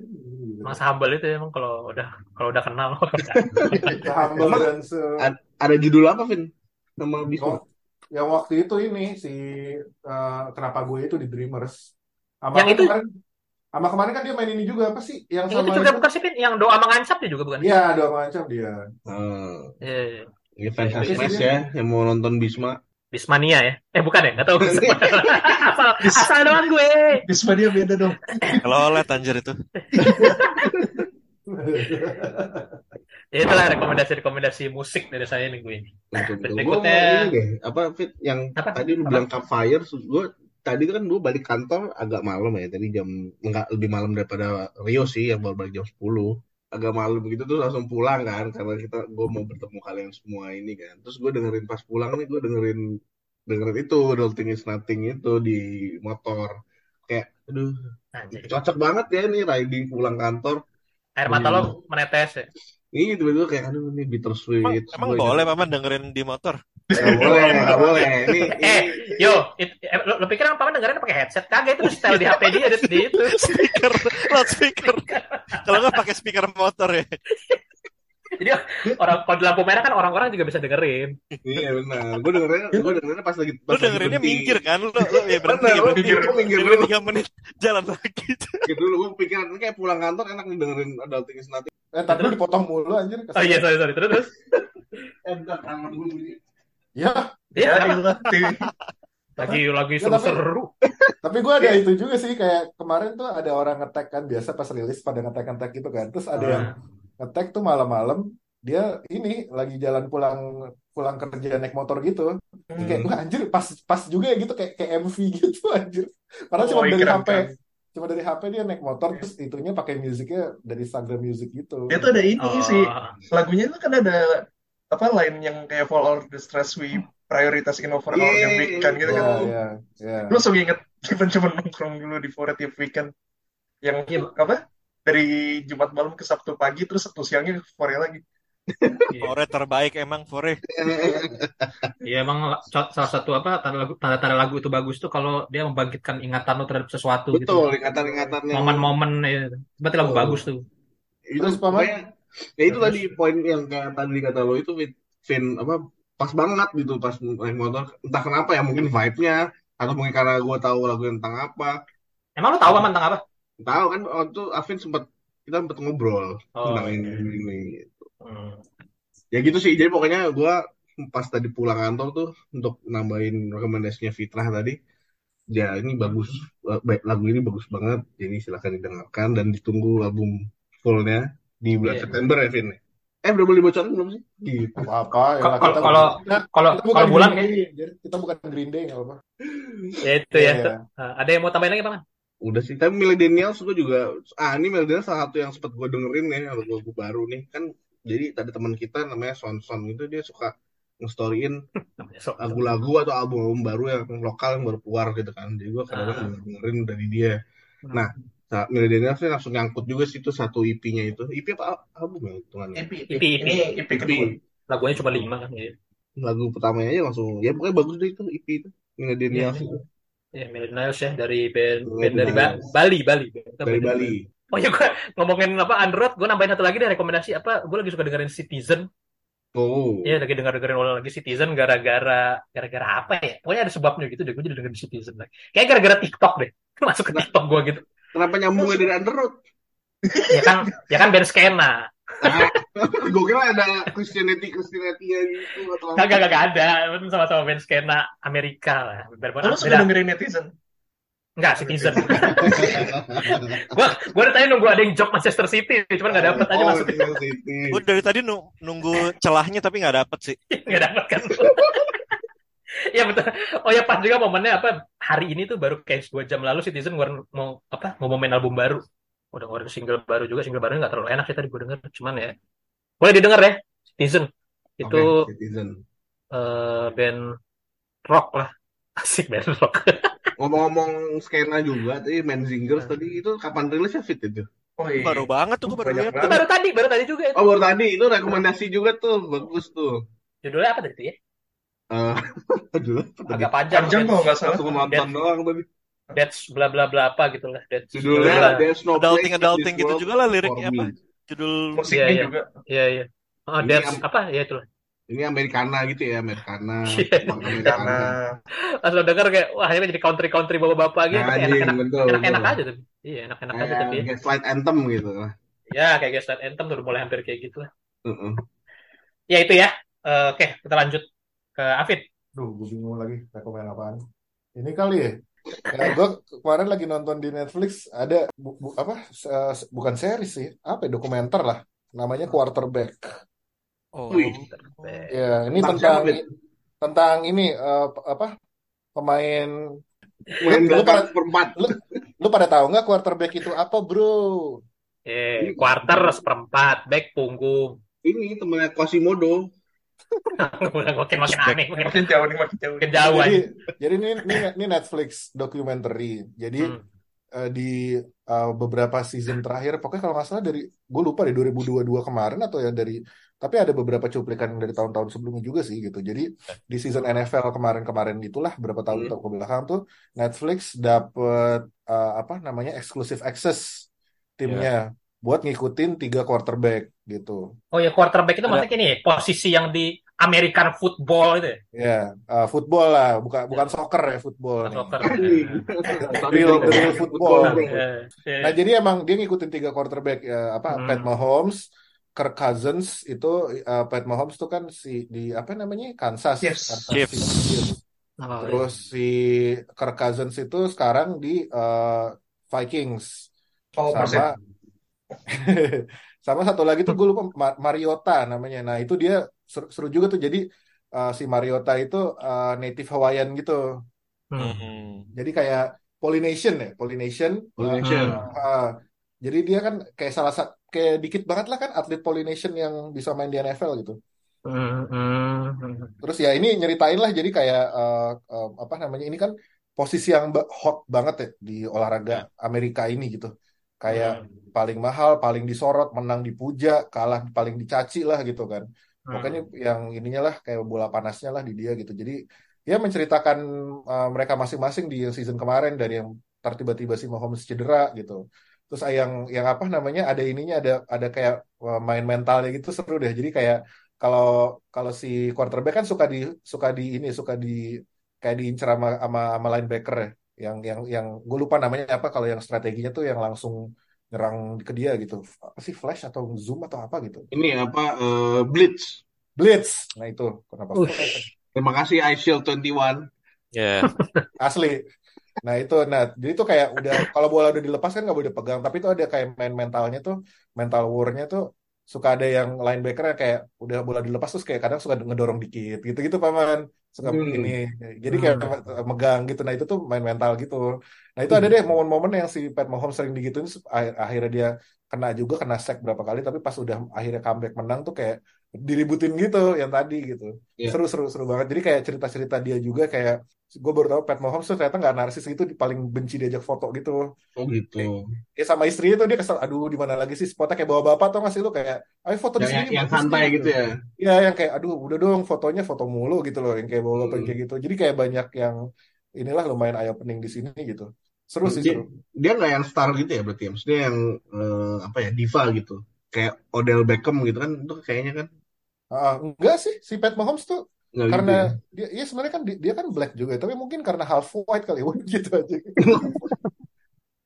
Mas Hambal itu emang kalau udah kalau udah kenal Humble dan se Ad- Ada judul apa, Vin? Nama? Oh, yang waktu itu ini si eh, kenapa gue itu di Dreamers. Sama Yang itu- kemarin, sama kemarin kan dia main ini juga apa sih? Yang Yang itu sama juga bukan sih, Pin? Yang doa mengancam dia juga bukan? Iya, dua macam dia. Oh, Iya, iya. Ini fans Iya, Smash iya. ya yang mau nonton Bisma. Bismania ya? Eh bukan ya? Nggak tahu. asal, asal doang gue. Bisma dia beda dong. Kalau oleh anjir itu. Ya itulah rekomendasi-rekomendasi musik dari saya minggu ini. Betul, betul. Gue Berikutnya- mau ini deh, apa Fit yang Apa? tadi lu Apa? bilang campfire, gue tadi kan gue balik kantor agak malam ya, tadi jam enggak lebih malam daripada Rio sih yang baru balik jam 10 agak malam begitu tuh langsung pulang kan karena kita gue mau bertemu kalian semua ini kan terus gue dengerin pas pulang nih gue dengerin dengerin itu Adulting is Nothing itu di motor kayak aduh Anjir. cocok banget ya nih riding pulang kantor Air mata lo menetes ya. ini tiba-tiba kayak aduh ini bittersweet Emang, emang boleh paman dengerin di motor? Boleh nggak boleh ini, ini Eh, yo, it, eh, lo, lo pikir paman dengerin pakai headset? Kagak itu setel di HP dia di, di itu. speaker, loudspeaker. Kalau nggak pakai speaker motor ya. Jadi orang kalau di lampu merah kan orang-orang juga bisa dengerin. Iya benar. Gue dengerin, gue dengerinnya pas lagi Lu pas lagi dengerinnya berhenti. minggir kan? Lu, lu ya berhenti, Benar, ya lu berhenti. minggir, lu minggir Dengerin dulu. tiga menit, jalan lagi. Gitu dulu gue pikiran ini kayak pulang kantor enak nih dengerin Adulting is Nothing. Eh, tapi lu dipotong mulu anjir. Oh iya, sorry, sorry. Terus, terus. Eh bentar, tangan gue bunyi. Ya, Iya, Ya, lagi lagi Ya, tapi- seru-seru. tapi gue ada itu juga sih kayak kemarin tuh ada orang ngetek kan biasa pas rilis pada ngetek-ngetek gitu kan. Terus ada yang Ah. ngetek tuh malam-malam dia ini lagi jalan pulang pulang kerja naik motor gitu. Jadi kayak Hmm. wah anjir pas pas juga ya gitu kayak kayak MV gitu anjir. Karena Oh, cuma dari HP. keren. Cuma dari HP dia naik motor terus itunya pakai musiknya dari Instagram Music gitu. Dia tuh ada ini Oh, sih. Lagunya itu kan ada apa lain yang kayak For All the Stress We Prioritize in Over All the Yeay, Weekend gitu Iya, kan. iya, iya. Lu langsung inget cuman-cuman nongkrong dulu di Forever Weekend. Yang Iya. apa? Dari Jumat malam ke Sabtu pagi terus Sabtu siangnya ke Fore lagi. Iya. Fore terbaik emang Fore. Iya emang salah satu apa tanda lagu tanda-tanda lagu itu bagus tuh kalau dia membangkitkan ingatan lo terhadap sesuatu gitu. Betul, ingatan-ingatan yang Momen-momen ya. Berarti lagu Betul. bagus tuh. itu pokoknya ya itu tadi poin yang kayak tadi kata lo itu Vin, apa pas banget gitu pas naik motor entah kenapa ya mungkin vibe-nya atau mungkin karena gue tahu lagu tentang apa Emang lu tahu paman tentang apa? tahu kan waktu itu Afin sempat kita sempat ngobrol Oh, tentang ini, ini, ini. Hmm. ya gitu sih jadi pokoknya gue pas tadi pulang kantor tuh untuk nambahin rekomendasinya Fitrah tadi ya ini bagus eh, baik lagu ini bagus banget jadi silahkan didengarkan dan ditunggu album fullnya di bulan Iya. September ya Vin eh udah boleh bocorin belum sih gitu Apa-apa ya Kalau- kita kalau- kita, Kalau kita bukan kalau bulan Green kayak Day, jadi kita bukan Green Day nggak apa-apa. ya itu Iya, ya. iya. Uh, ada yang mau tambahin lagi paman? udah sih tapi millennials gue juga ah ini millennials salah satu yang sempat gue dengerin ya lagu-lagu baru nih kan jadi ada teman kita namanya Son Son itu dia suka nge-storyin lagu-lagu atau album album baru yang lokal yang baru keluar gitu kan jadi gue kadang-kadang Ah. dengerin dari dia Hmm. Nah saat millennials sih langsung nyangkut juga sih itu satu EP-nya itu EP apa al- album ya hitungannya EP, EP, Ini EP EP kedua. Lagunya cuma lima kan ya. lagu pertamanya aja langsung ya pokoknya bagus deh itu EP itu millennials Iya. itu Ya, Millennials ya dari band band dari Ba-. Bali, Bali. Dari Bali Oh ya gue ngomongin apa Android, gue nambahin satu lagi deh rekomendasi apa? Gue lagi suka dengerin Citizen. oh Iya lagi denger dengerin ulang lagi Citizen gara-gara gara-gara apa ya? Pokoknya ada sebabnya gitu deh. Gue jadi dengerin Citizen lagi. Kayak gara-gara TikTok deh. Masuk ke TikTok gue gitu. Kenapa nyambungnya dari Underworld Ya kan, ya kan band skena. ah, gue kira ada Christianity Christianity gitu atau apa. Kagak kagak ada. Itu sama-sama band skena Amerika lah. Beda, Oh, lu suka beda. dengerin netizen? Enggak, Citizen. Gue gue udah tanya nunggu ada yang job Manchester City, cuman nggak dapet aja oh, masuk. Gue dari tadi nu- nunggu celahnya tapi nggak dapet sih. nggak dapat kan Iya betul. Oh ya pas juga momennya apa hari ini tuh baru kayak dua jam lalu Citizen ngeluarin mau apa mau main album baru. Udah ngeluarin single baru juga single barunya nggak terlalu enak sih tadi gue denger cuman ya boleh didengar ya Citizen itu Oke, Citizen. eh, band rock lah asik band rock. Ngomong-ngomong skena juga, tadi Man Singers tadi itu kapan rilisnya fit itu? Oh iya. Baru banget tuh gue baru lihat. Itu baru tadi baru tadi juga itu. Oh baru tadi itu rekomendasi juga tuh, bagus tuh. Judulnya apa tadi tuh ya? Eh, aduh, Agak panjang. Panjang kalau nggak salah. langsung nonton doang tadi. That's bla bla bla apa gitu lah. That's Judulnya bla- There's No Adulting in adulting gitu juga lah liriknya apa? Judul Musiknya Iya, iya. juga. Iya iya. Oh, Ini that's apa? Ya itu lah. Ini Americana gitu ya, Americana. Iya. Karena Americana. Pas lo denger kayak wah ini jadi country country bawa bapak gitu Nah, kayak enak-enak betul, enak-enak aja tapi. Iya enak-enak aja Kayak tapi. ya. Gaslight Anthem gitu. Ya kayak Gaslight Anthem tuh udah mulai hampir kayak gitu lah. Heeh. Ya itu ya. Eh, Oke kita lanjut ke Afid. Duh, gue bingung lagi rekomen apaan. Ini kali ya. Ya, gue kemarin lagi nonton di Netflix ada bu- bu- apa se- se- bukan series sih, apa ya, dokumenter lah. Namanya Quarterback. oh Wih. Ya, ini Tentang tentang tentang ini eh, apa pemain Main Lu- lu pada- perempat. lu pada tahu nggak quarterback itu apa, Bro? Eh, quarter seperempat, back punggung. Ini temennya Quasimodo. Udah makin makin aneh, makin, makin jauh nih makin jauh. jauh Jadi, jadi ini, ini ini Netflix documentary. Jadi Hmm. eh, di eh, beberapa season terakhir, pokoknya kalau nggak salah dari gue lupa di 2022 kemarin atau ya dari tapi ada beberapa cuplikan dari tahun-tahun sebelumnya juga sih gitu. Jadi di season NFL kemarin-kemarin itulah berapa tahun Hmm. ke belakang tuh Netflix dapet eh, apa namanya exclusive access timnya buat ngikutin tiga quarterback gitu. Oh ya quarterback itu maksudnya ini posisi yang di American football itu ya? Ya, eh, football lah, bukan bukan soccer ya football. Bukan nih. soccer. Real, real football. Eh, Nah, jadi emang dia ngikutin tiga quarterback ya apa Hmm. Pat Mahomes, Kirk Cousins itu eh, Pat Mahomes tuh kan si di apa namanya Kansas, Chiefs. Kansas Chiefs. City Chiefs. oh, Terus si Kirk Cousins itu sekarang di eh, Vikings Oh, persen. Sama sama satu lagi tuh gue lupa Ma- Mariota namanya. Nah itu dia seru, seru juga tuh jadi eh, si Mariota itu eh, native Hawaiian gitu. hmm. Jadi kayak Polynesian ya, Polynesian. Polynesian. Ah, jadi dia kan kayak salah satu kayak dikit banget lah kan atlet Polynesian yang bisa main di NFL gitu. Hmm, hmm, hmm. Terus ya ini nyeritain lah jadi kayak eh, eh, apa namanya ini kan posisi yang hot banget ya di olahraga Amerika ini gitu. Kayak paling mahal, paling disorot, menang dipuja, kalah paling dicaci lah gitu kan. Pokoknya yang ininya lah kayak bola panasnya lah di dia gitu. Jadi dia menceritakan uh, mereka masing-masing di season kemarin dari yang ter- tiba-tiba si Mahomes cedera gitu. Terus terus yang yang apa namanya ada ininya ada ada kayak uh, main mentalnya gitu seru deh jadi kayak kalau kalau si quarterback kan suka di suka di ini suka di kayak diincar sama sama, sama linebacker ya yang yang yang gue lupa namanya apa kalau yang strateginya tuh yang langsung nyerang ke dia gitu. Apa sih flash atau zoom atau apa gitu? Ini apa eh, Blitz. blitz. Nah itu. Kenapa. Terima kasih iShield 21. Ya. asli. Nah itu. Nah jadi itu kayak udah kalau bola udah dilepas kan nggak boleh dipegang. Tapi itu ada kayak main mentalnya tuh mental war-nya tuh suka ada yang linebacker kayak udah bola dilepas terus kayak kadang suka ngedorong dikit. Gitu gitu paman Hmm. ini jadi kayak Hmm. megang gitu nah itu tuh main mental gitu nah itu ada deh momen-momen yang si Pat Mahomes sering digituin akhirnya dia kena juga kena sack berapa kali tapi pas udah akhirnya comeback menang tuh kayak diributin gitu yang tadi gitu Iya. seru seru seru banget jadi kayak cerita-cerita dia juga kayak gue baru tahu Pat Mahomes tuh ternyata nggak narsis gitu paling benci diajak foto gitu Oh gitu. ya sama istrinya tuh dia kesel aduh di mana lagi sih spotnya kayak bawa bapak tau gak sih lu kayak ayo foto di sini yang, santai nih," gitu ya. ya yang kayak aduh udah dong fotonya foto mulu gitu loh yang kayak bawa bapak Hmm. kayak gitu jadi kayak banyak yang inilah lumayan eye opening di sini gitu seru sih Dia, seru dia nggak yang star gitu ya berarti ya. Maksudnya yang eh, apa ya diva gitu. Kayak Odell Beckham gitu kan itu kayaknya kan Ah, enggak sih si Pat Mahomes tuh nggak gitu ya. karena dia ya sebenarnya kan dia, dia kan black juga tapi mungkin karena half white kali udah gitu aja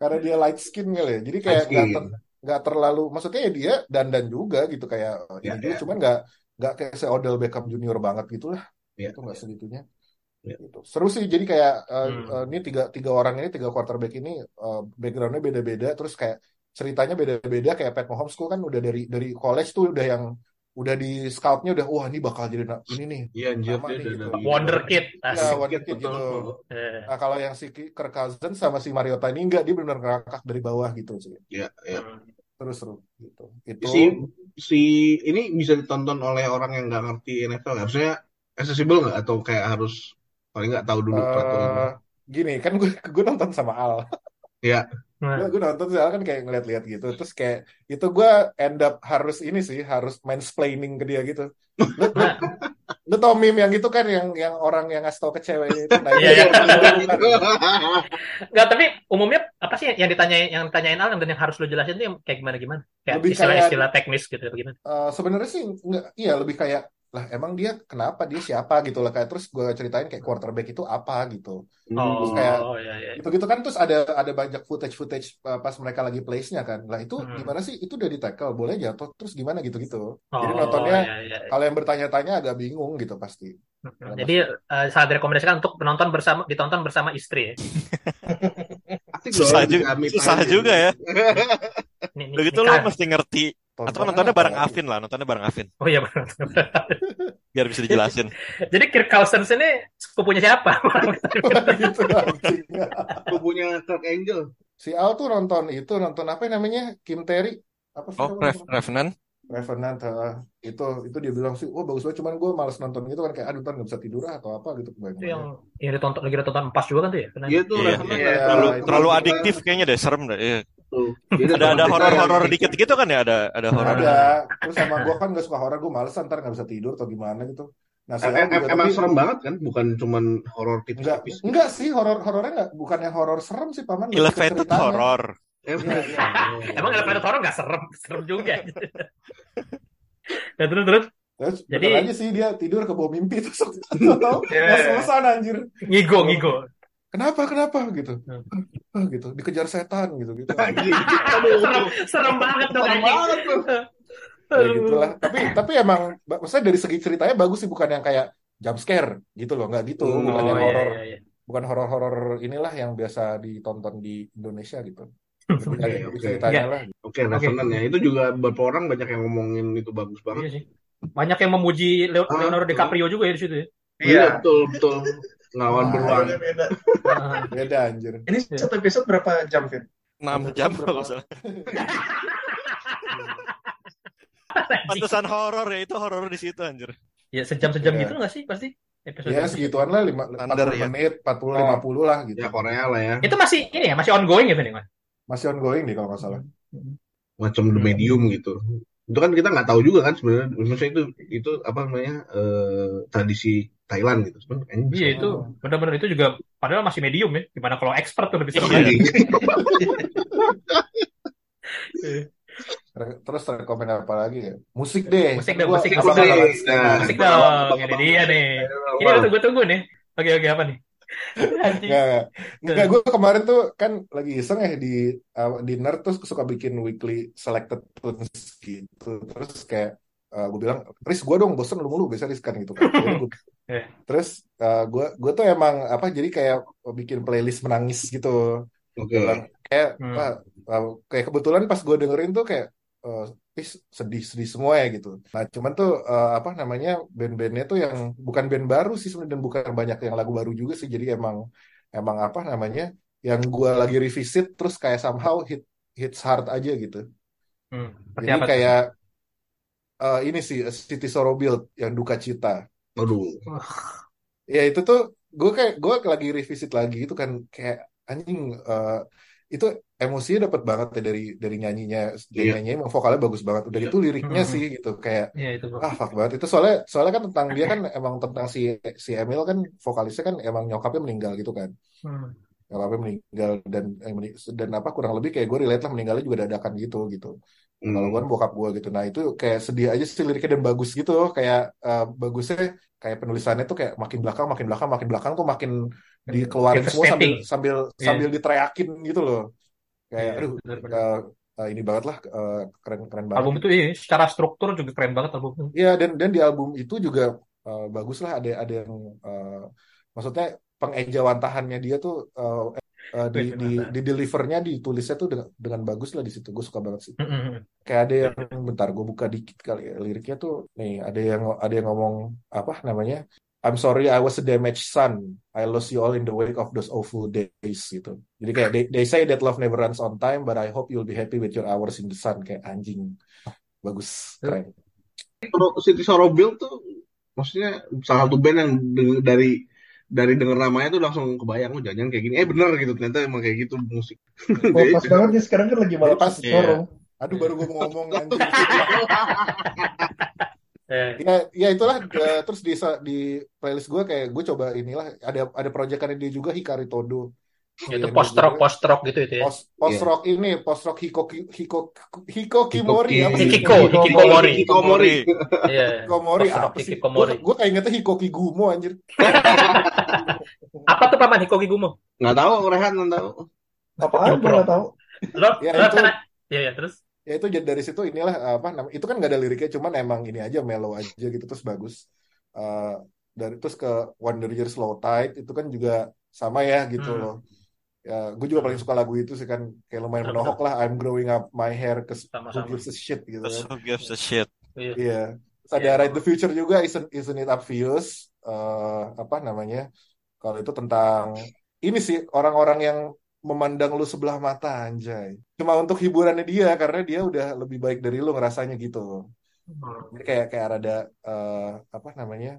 karena dia light skin kali ya jadi kayak nggak ter, terlalu maksudnya ya dia dandan juga gitu kayak Ya, ini ya. cuman nggak nggak kayak si Odell Beckham Junior banget gitu lah Ya, itu nggak segitunya ya. gitu seru sih jadi kayak eh, Hmm. eh, ini tiga tiga orang ini tiga quarterback ini eh, backgroundnya beda-beda terus kayak ceritanya beda-beda kayak Pat Mahomes kan udah dari dari college tuh udah yang udah di scoutnya udah wah ini bakal jadi ini nih Iya anjir dia nih udah gitu dari Wonderkid ya. Wonder Kid gitu Eh, nah kalau yang si Kirk Cousins sama si Mariota ini enggak dia benar ngerangkak dari bawah gitu sih Ya, ya. hmm. terus seru gitu itu Si si ini bisa ditonton oleh orang yang nggak ngerti NFL nggak? Maksudnya accessible nggak atau kayak harus paling nggak tahu dulu peraturannya? eh gini kan gue gue nonton sama Al Ya, gue Nah, gue nonton sih kan kayak ngeliat-liat gitu terus kayak itu gue end up harus ini sih harus mansplaining ke dia gitu lu, lu, nah, lu tau meme yang itu kan yang yang orang yang ngasih tau ke ceweknya itu nah itu iya, iya. yang paling gue bukan Nggak, tapi umumnya apa sih yang ditanyain yang ditanyain Al dan yang harus lo jelasin yang kayak gimana gimana? Kayak istilah-istilah teknis gitu gimana? Eh, sebenarnya sih enggak iya lebih kayak lah emang dia kenapa dia siapa gitu lah kayak terus gue ceritain kayak quarterback itu apa gitu terus kayak Oh, iya iya. gitu-gitu kan terus ada ada banyak footage footage pas mereka lagi plays-nya kan lah itu Hmm. gimana sih itu udah di tackle boleh jatuh terus gimana gitu-gitu jadi Oh, nontonnya iya iya. kalau yang bertanya-tanya agak bingung gitu pasti Hmm, Jadi eh, sangat direkomendasikan untuk penonton bersama ditonton bersama istri ya. Susah juga, susah juga ya. Gitu ini lo mesti ngerti. Atau tontonan nontonnya bareng lagi Afin lah, nontonnya bareng Afin. Oh iya benar. Biar bisa dijelasin. Jadi Kirk Cousins ini sepupunya siapa? gitu. Kubunya Kirk Angel. si Al tuh nonton itu nonton apa namanya Kim Terry apa sih Oh? Rev Revenant. Revenant eh, itu itu dia bilang sih wah bagus banget cuman gue males nonton itu kan kayak aduh ntar nggak bisa tidur ah, atau apa gitu itu yang yang ditonton lagi ditonton empas juga kan tuh ya? Iya tuh, Iya. Revenant Iya, ya. Terlalu itu terlalu adiktif kayaknya deh, serem deh. Iya. Tuh. Ada ada horor-horor saya. dikit gitu kan ya, ada ada horor. ada terus sama gue kan gak suka horor gue males ntar nggak bisa tidur atau gimana gitu nah si Em- Al em- juga Emang tapi serem banget kan, bukan cuman horor enggak tipis-tipis. enggak sih horor horornya enggak bukan yang horor serem sih paman Elevated horror. Eh, Iya, iya. emang elevator horror nggak serem, serem juga. nah, terus terus Terus Jadi- aja sih dia tidur ke bawah mimpi terus tahu Iya. nggak selesai anjir ngigo ngigo. Kenapa kenapa gitu Hmm. ah gitu dikejar setan gitu gitu serem, serem banget dong Serem banget tuh. ya gitulah tapi tapi emang maksudnya dari segi ceritanya bagus sih bukan yang kayak jump scare gitu loh nggak gitu Hmm. bukan Oh yang iya horor iya iya. bukan horor-horor inilah yang biasa ditonton di Indonesia gitu lebih Oke, oke. ceritanya lah Oke, Revenant ya. Itu juga beberapa orang banyak yang ngomongin itu bagus Iya banget. sih. Banyak yang memuji Ah, Leonardo betul. DiCaprio juga ya di situ ya. Iya, betul, betul. Ngelawan Ah, beruang. Beda, beda. Ah, beda anjir Ini satu episode berapa jam, Vin? 6 jam kalau salah. Pantesan horor ya, itu horor di situ anjir. ya sejam-sejam Iya. gitu nggak sih pasti episode ya segituan lah lima, Standar 40 ya. menit 40 Oh. 50 lah gitu Ya Korea lah ya. Itu masih ini ya, masih ongoing gitu nih, Mas. masih ongoing nih kalau nggak salah Macam The Medium gitu. Itu kan kita nggak tahu juga kan sebenarnya. Maksudnya itu itu apa namanya eh, tradisi Thailand gitu. Sebenarnya kayaknya bisa. Iya itu benar-benar itu juga padahal masih medium ya. Gimana kalau expert tuh lebih serem Iya. lagi. Terus rekomen apa lagi ya? Musik deh. Musik dong, gua musik, musik. Nah, Musik apa, apa, dong, ini dia nih. Ini udah tunggu-tunggu nih. Oke, oke, apa nih? Anjing. Enggak, enggak. Gue kemarin tuh kan lagi iseng ya di uh, di Nerd terus suka bikin weekly selected tunes gitu. Terus kayak gue bilang, Riz gue dong bosen lu mulu biasa Riz kan gitu kan. Jadi gua- Eh. Terus gue gue tuh emang apa jadi kayak bikin playlist menangis gitu. Oke. Bilang, kayak Hmm. uh, kayak kebetulan pas gue dengerin tuh kayak uh, ih, sedih-sedih semua ya gitu. Nah cuman tuh uh, apa namanya band-bandnya tuh yang bukan band baru sih sebenarnya dan bukan banyak yang lagu baru juga sih. Jadi emang emang apa namanya yang gue lagi revisit terus kayak somehow hit hits hard aja gitu. Hmm, Jadi apa tuh? Uh, ini sih A City Sorrow Build yang duka cita. Aduh. Ya itu tuh gue kayak gue lagi revisit lagi itu kan kayak anjing eh, itu emosinya dapat banget ya dari dari nyanyinya dari Iya. nyanyinya emang vokalnya bagus banget udah gitu liriknya Hmm. sih gitu kayak Iya, itu ah fuck banget itu soalnya soalnya kan tentang dia kan emang tentang si si Emil kan vokalisnya kan emang nyokapnya meninggal gitu kan Hmm. nyokapnya meninggal dan eh, dan apa kurang lebih kayak gue relate lah meninggalnya juga dadakan gitu gitu kalau gue kan Hmm. bokap gue gitu nah itu kayak sedih aja sih liriknya dan bagus gitu kayak eh, bagusnya kayak penulisannya tuh kayak makin belakang makin belakang makin belakang tuh makin dikeluarin semua sambil sambil Iya. sambil diteriakin gitu loh kayak Iya, aduh benar-benar. eh, eh, ini banget lah eh, keren keren banget Album itu iya, secara struktur juga keren banget album itu. Iya dan dan di album itu juga eh, bagus lah ada ada yang eh, maksudnya pengejawantahannya dia tuh eh, eh, di di di delivernya ditulisnya tuh dengan dengan bagus lah di situ. Gue suka banget sih. Hmm, hmm, kayak ada yang bentar gue buka dikit kali ya liriknya tuh. Nih ada yang ada yang ngomong apa namanya? I'm sorry I was a damaged son. I lost you all in the wake of those awful days gitu. Jadi kayak they, they say that love never runs on time but I hope you'll be happy with your hours in the sun. Kayak anjing. Bagus keren. City Sorrow Build tuh maksudnya salah satu band yang dari dari denger namanya tuh langsung kebayang oh jangan kayak gini eh bener gitu ternyata emang kayak gitu musik Oh, pas banget nih sekarang kan lagi malam Pas, City iya. Aduh baru gue mau ngomong anjing Eh, ya ya itulah eh, terus di di playlist gue kayak gue coba inilah ada ada proyekannya dia juga Hikari Todo itu Yang post rock post rock gitu itu ya. post post rock ini post rock Hikoki Hiko Hiko Kimori apa sih? Hikiko, Hikikomori. Hikikomori Iya. Hikikomori rock apa sih? Gue kayak ingetnya Hikoki Gumo anjir. Apa tuh paman Hikoki Gumo? nggak tahu Rehan nggak tahu Apaan gue nggak tahu. Lo, Ya, lo itu-. Iya, ya, terus. Ya itu jadi dari situ inilah apa namanya itu kan gak ada liriknya cuman emang ini aja mellow aja gitu terus bagus. Eh, dari terus ke Wonder Years Slow Tide itu kan juga sama ya gitu Hmm. loh. Ya, gue juga paling suka lagu itu sih kan kayak lumayan Betul, menohok lah. I'm growing up my hair ke who gives a shit gitu. Kan. who gives a shit? Iya. Iya. Terus ada Iya. Ride the Future juga, Isn't, Isn't It Obvious? Eh, apa namanya? Kalau itu tentang ini sih orang-orang yang memandang lu sebelah mata anjay. Cuma untuk hiburannya dia karena dia udah lebih baik dari lu ngerasanya gitu. Jadi kayak kayak ada eh, apa namanya?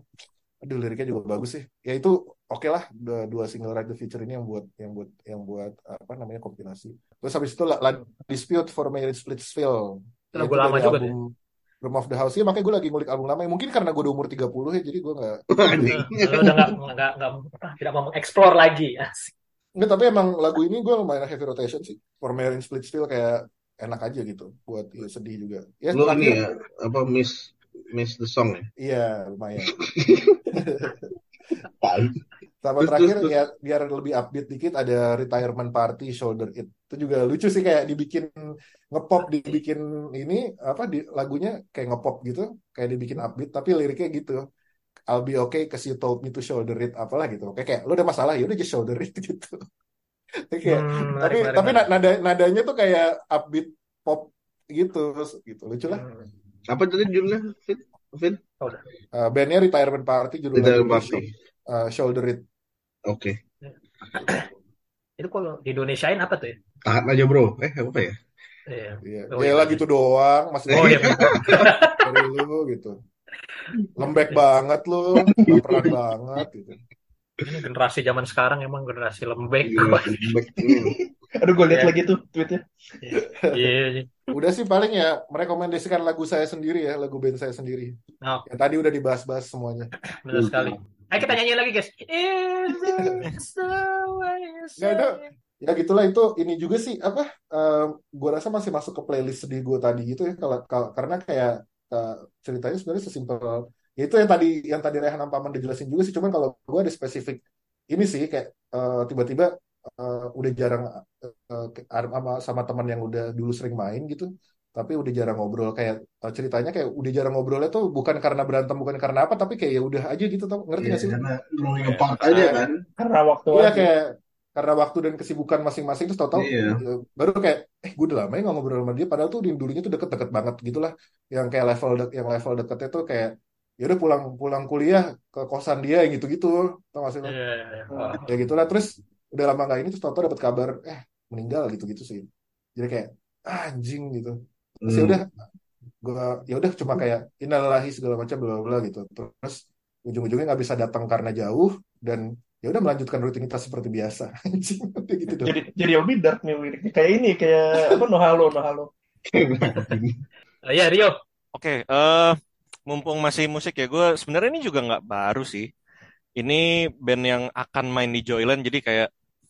Aduh liriknya juga bagus sih. Ya itu oke lah dua, dua single Ride the Future ini yang buat yang buat yang buat apa namanya kompilasi. Terus habis itu La, La Dispute for Mary Splitsville. Lagu lama juga album Room of the House. Ya makanya gue lagi ngulik album lama. Mungkin karena gue udah umur 30 ya jadi gue. Lo udah nggak apa, tidak mau mengeksplor lagi. Nggak, tapi emang lagu ini gue lumayan heavy rotation sih. For Mary Splitsville kayak enak aja gitu buat ya, sedih juga. Ya lu terakhir ini ya apa miss miss the song ya iya lumayan. Sama Terus, terakhir terus, ya biar lebih upbeat dikit ada retirement party shoulder it. Itu juga lucu sih kayak dibikin ngepop dibikin ini apa di lagunya kayak ngepop gitu, kayak dibikin upbeat tapi liriknya gitu. I'll be okay cause you told me to shoulder it apalah gitu. Kayak kayak lu ada masalah ya udah just shoulder it gitu. Tapi kayak Hmm, tapi tapi menarik. nada nadanya tuh kayak upbeat pop gitu gitu lucu lah. Hmm. apa tadi judulnya Fit Fit Uh, bandnya retirement party judul Retirement Party uh, shoulder it. Oke Itu kalau di Indonesiain apa tuh ya? tahan aja bro eh apa ya Iya. Iya, Oh, ya iya. gitu doang, masih Oh iya. dari lu gitu. Lembek banget lu, baperan banget gitu. Ini generasi zaman sekarang emang generasi lembek. Iya, lembek. Aduh gue lihat Iya. lagi tuh tweetnya. Iya. iya. Udah sih paling ya merekomendasikan lagu saya sendiri ya, lagu band saya sendiri. Nah, Yang tadi udah dibahas-bahas semuanya. benar sekali. Ayo kita nyanyi lagi guys. You Nggak, itu ya gitulah itu ini juga sih apa eh gue rasa masih masuk ke playlist sedih gue tadi gitu ya kalau karena kayak eh, ceritanya sebenarnya sesimpel ya itu yang tadi yang tadi Rehan Paman dijelasin juga sih cuman kalau gue ada spesifik ini sih kayak eh, tiba-tiba eh, udah jarang sama sama teman yang udah dulu sering main gitu tapi udah jarang ngobrol kayak eh, ceritanya kayak udah jarang ngobrolnya tuh bukan karena berantem bukan karena apa tapi kayak ya udah aja gitu tau ngerti Iya, gak sih karena growing apart aja Nah, kan. Karena waktu Iya aja. kayak karena waktu dan kesibukan masing-masing terus tahu-tahu Iya. ya, baru kayak eh gue udah lama ya nggak ngobrol sama dia padahal tuh dulunya tuh deket-deket banget gitulah yang kayak level dek yang level deketnya tuh kayak ya udah pulang pulang kuliah ke kosan dia yang gitu-gitu tau gak sih lo? Iya, iya, iya. Wah. ya gitulah terus udah lama nggak ini terus tahu-tahu dapat kabar eh meninggal gitu-gitu sih jadi kayak ah, anjing gitu terus ya Hmm. udah gue ya udah cuma kayak innalillahi segala macam bla bla gitu terus ujung-ujungnya nggak bisa datang karena jauh dan ya udah melanjutkan rutinitas seperti biasa gitu dong Jadi jadi lebih dark nih liriknya. Kayak ini, kayak apa? No halo, no halo. Eh, Ya, Rio. Oke, eh mumpung masih musik ya, gue sebenarnya ini juga nggak baru sih. Ini band yang akan main di Joyland, jadi kayak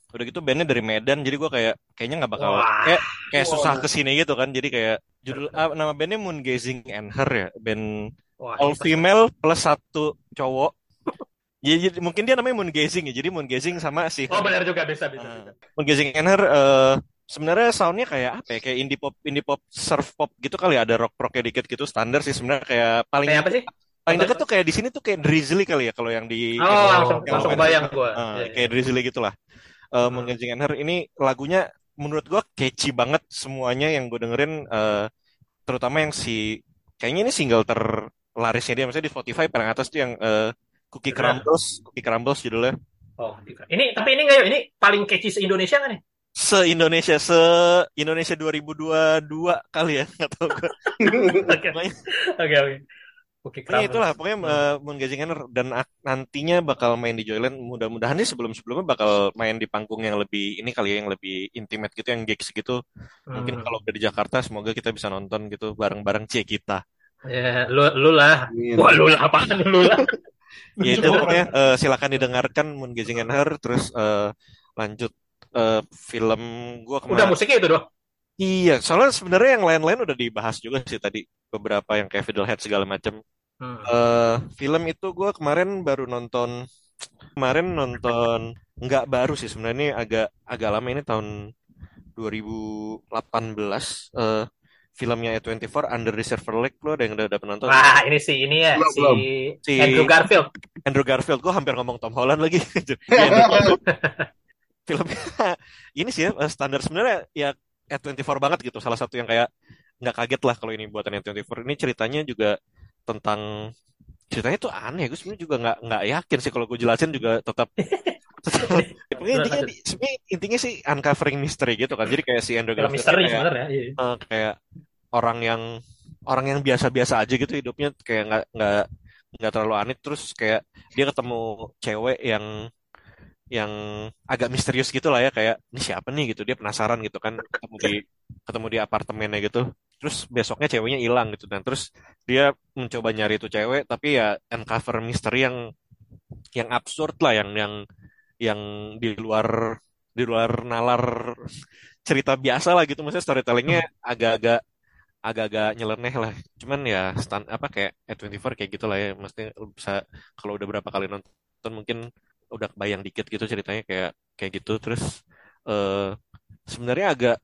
udah gitu bandnya dari Medan, jadi gue kayak kayaknya nggak bakal Wah. kayak kayak susah Waduh. ke sini gitu kan, jadi kayak judul ah, nama bandnya Moon Gazing and Her ya, band Wah, all pasti. female plus satu cowok. Ya, jadi mungkin dia namanya Moon Gazing ya, jadi Moon Gazing sama si Oh, benar juga bisa bisa Nah, bisa. Moon Gazing and Her eh, sebenarnya soundnya kayak apa ya, kayak indie pop, indie pop, surf pop gitu kali ya, ada rock rocknya dikit gitu, standar sih sebenarnya kayak paling Kayak apa sih? paling dekat tuh kayak di sini tuh kayak Drizzly kali ya kalau yang di Oh, yang- langsung yang langsung bayang gua. Ah, Iya, iya. kayak Drizzly gitulah. Uh, and Her ini lagunya menurut gua catchy banget semuanya yang gue dengerin eh, terutama yang si kayaknya ini single terlarisnya dia maksudnya di Spotify paling atas tuh yang eh, Cookie. Crumbles, Cookie Crumbles judulnya. Oh, ini tapi ini enggak yuk, ini paling catchy se-Indonesia nggak nih? Se-Indonesia, se-Indonesia 2022 kali ya, nggak tahu gue. Oke. Oke, oke. Pokoknya Crumbles. itulah, pokoknya Hmm. uh, Moon Gazing Hanner dan nantinya bakal main di Joyland. Mudah-mudahan nih sebelum-sebelumnya bakal main di panggung yang lebih ini kali ya, yang lebih intimate gitu, yang gigs gitu. Mungkin Hmm. kalau udah di Jakarta, semoga kita bisa nonton gitu bareng-bareng C kita. Ya, lu lu lah. Amin. Wah, lu lah apaan lu lah? Ya itu pokoknya uh, silakan didengarkan Moon Gazing terus uh, lanjut uh, film gua Udah kemarin. musiknya itu doang. Iya, soalnya sebenarnya yang lain-lain udah dibahas juga sih tadi beberapa yang kayak Fiddlehead segala macam. Hmm. eh film itu gue kemarin baru nonton kemarin nonton nggak baru sih sebenarnya ini agak agak lama ini tahun 2018 eh filmnya A24 Under the Silver Lake lo ada yang udah, udah nonton Wah, ini si ini ya, Belum, si belum. Si- Andrew Garfield. Andrew Garfield gue hampir ngomong Tom Holland lagi Iya, filmnya ini sih ya eh, standar sebenarnya ya A24 banget gitu salah satu yang kayak nggak kaget lah kalau ini buatan A24 ini ceritanya juga tentang ceritanya tuh aneh. Gue sebenarnya juga nggak nggak yakin sih kalau gue jelasin juga tetap. Pokoknya intinya sebenarnya intinya sih uncovering mystery gitu kan. Jadi kayak si Andrew Garfield misteri kayak, sebenarnya. Iya. eh, kayak orang yang orang yang biasa-biasa aja gitu hidupnya. Kayak nggak nggak nggak terlalu aneh. Terus kayak dia ketemu cewek yang yang agak misterius gitu lah ya. Kayak ini siapa nih? gitu. Dia penasaran gitu kan. Ketemu di ketemu di apartemennya gitu. Terus besoknya ceweknya hilang gitu. Dan terus dia mencoba nyari itu cewek tapi ya uncover misteri yang yang absurd lah yang yang yang di luar di luar nalar cerita biasa lah gitu. Maksudnya storytellingnya agak-agak agak-agak nyeleneh lah. Cuman ya stand apa kayak A24 kayak gitu lah ya. Maksudnya lu bisa kalau udah berapa kali nonton mungkin udah kebayang dikit gitu ceritanya kayak kayak gitu. Terus eh sebenarnya agak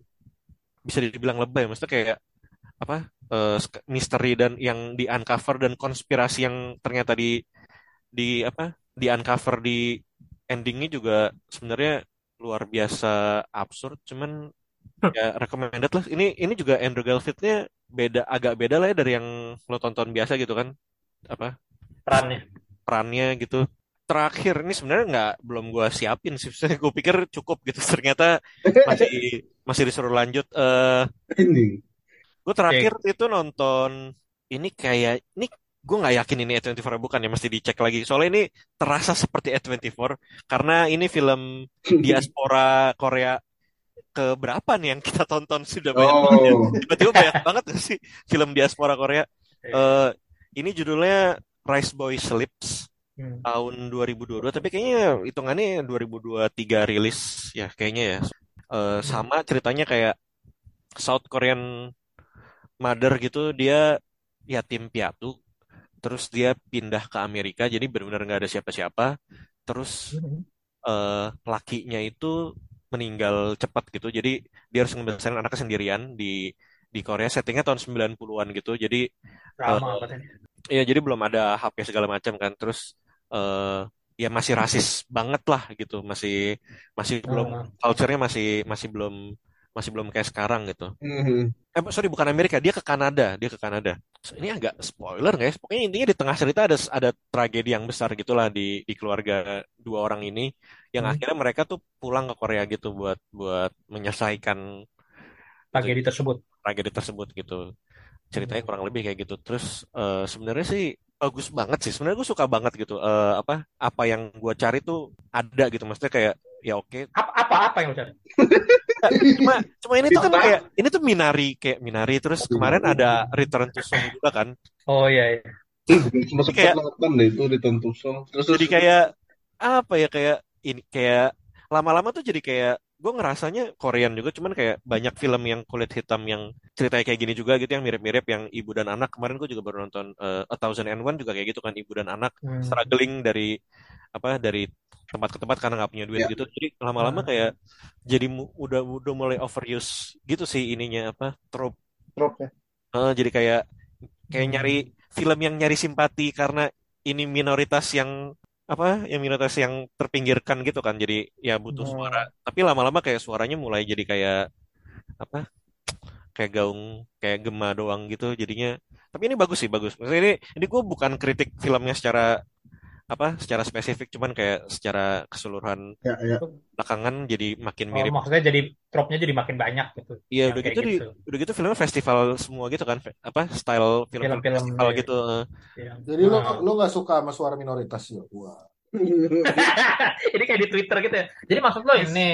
bisa dibilang lebay. Maksudnya kayak apa sk- misteri dan yang di uncover dan konspirasi yang ternyata di di apa di uncover di endingnya juga sebenarnya luar biasa absurd. Cuman ya recommended lah. Ini ini juga Andrew Garfieldnya beda agak beda lah ya dari yang lo tonton biasa gitu kan. Apa? Perannya. perannya gitu terakhir ini sebenarnya nggak belum gua siapin sih. Gue pikir cukup gitu. Ternyata masih masih disuruh lanjut eh Ini. gue terakhir itu nonton ini kayak ini gue nggak yakin ini A24 bukan ya mesti dicek lagi. Soalnya ini terasa seperti A24 karena ini film diaspora Korea ke berapa nih yang kita tonton sudah banyak banget. Ya. Oh. tiba-tiba banyak banget gak sih film diaspora Korea? Eh ini judulnya Rice Boy Slips Hmm. tahun 2022 tapi kayaknya hitungannya 2023 rilis ya kayaknya ya Eh, sama ceritanya kayak South Korean mother gitu dia yatim piatu terus dia pindah ke Amerika jadi benar-benar nggak ada siapa-siapa terus eh, lakinya itu meninggal cepat gitu jadi dia harus ngebesarin anaknya sendirian di di Korea settingnya tahun 90-an gitu jadi Eh. Iya, jadi belum ada HP segala macam kan. Terus eh ya masih rasis banget lah gitu. Masih masih belum Ah. culture-nya masih masih belum masih belum kayak sekarang gitu. Mhm. Eh, sorry bukan Amerika, dia ke Kanada, dia ke Kanada. Ini agak spoiler guys. Pokoknya intinya di tengah cerita ada ada tragedi yang besar gitulah di di keluarga dua orang ini yang Hmm. akhirnya mereka tuh pulang ke Korea gitu buat buat menyelesaikan Tragedi tersebut. tragedi tersebut gitu ceritanya Hmm. kurang lebih kayak gitu terus eh, sebenarnya sih bagus banget sih. Sebenarnya gue suka banget gitu Eh, apa apa yang gue cari tuh ada gitu. Maksudnya kayak ya oke. Apa apa apa yang lo cari? cuma cuma ini tuh kan kayak ini tuh Minari kayak Minari. Terus kemarin ada Return to Song juga kan. Oh iya, iya. Sempat sempat Kayak- nonton deh itu di Tentu Song. Terus terus jadi kayak apa ya kayak ini kayak lama-lama tuh jadi kayak gue ngerasanya Korean juga cuman kayak banyak film yang kulit hitam yang ceritanya kayak gini juga gitu yang mirip-mirip yang ibu dan anak kemarin gue juga baru nonton eh, A Thousand and One juga kayak gitu kan ibu dan anak Hmm. struggling dari apa dari tempat ke tempat karena nggak punya duit Ya. gitu jadi lama-lama Hmm. kayak jadi udah udah mulai overuse gitu sih ininya apa trope Drop ya. Eh, jadi kayak kayak Hmm. nyari film yang nyari simpati karena ini minoritas yang apa yang minoritas yang terpinggirkan gitu kan jadi ya butuh Hmm. suara. Tapi lama-lama kayak suaranya mulai jadi kayak apa kayak gaung kayak gema doang gitu jadinya. Tapi ini bagus sih bagus. Maksudnya ini ini gue bukan kritik filmnya secara apa secara spesifik cuman kayak secara keseluruhan ya ya. belakangan jadi makin Oh, mirip maksudnya jadi tropnya jadi makin banyak gitu. Iya udah kayak gitu, di, gitu. udah gitu filmnya festival semua gitu kan apa style film-film Film-film, festival iya. gitu. Iya. Jadi lo Nah. lo nggak suka sama suara minoritas ya? Wah. ini kayak di Twitter gitu ya. Jadi maksud lo ini,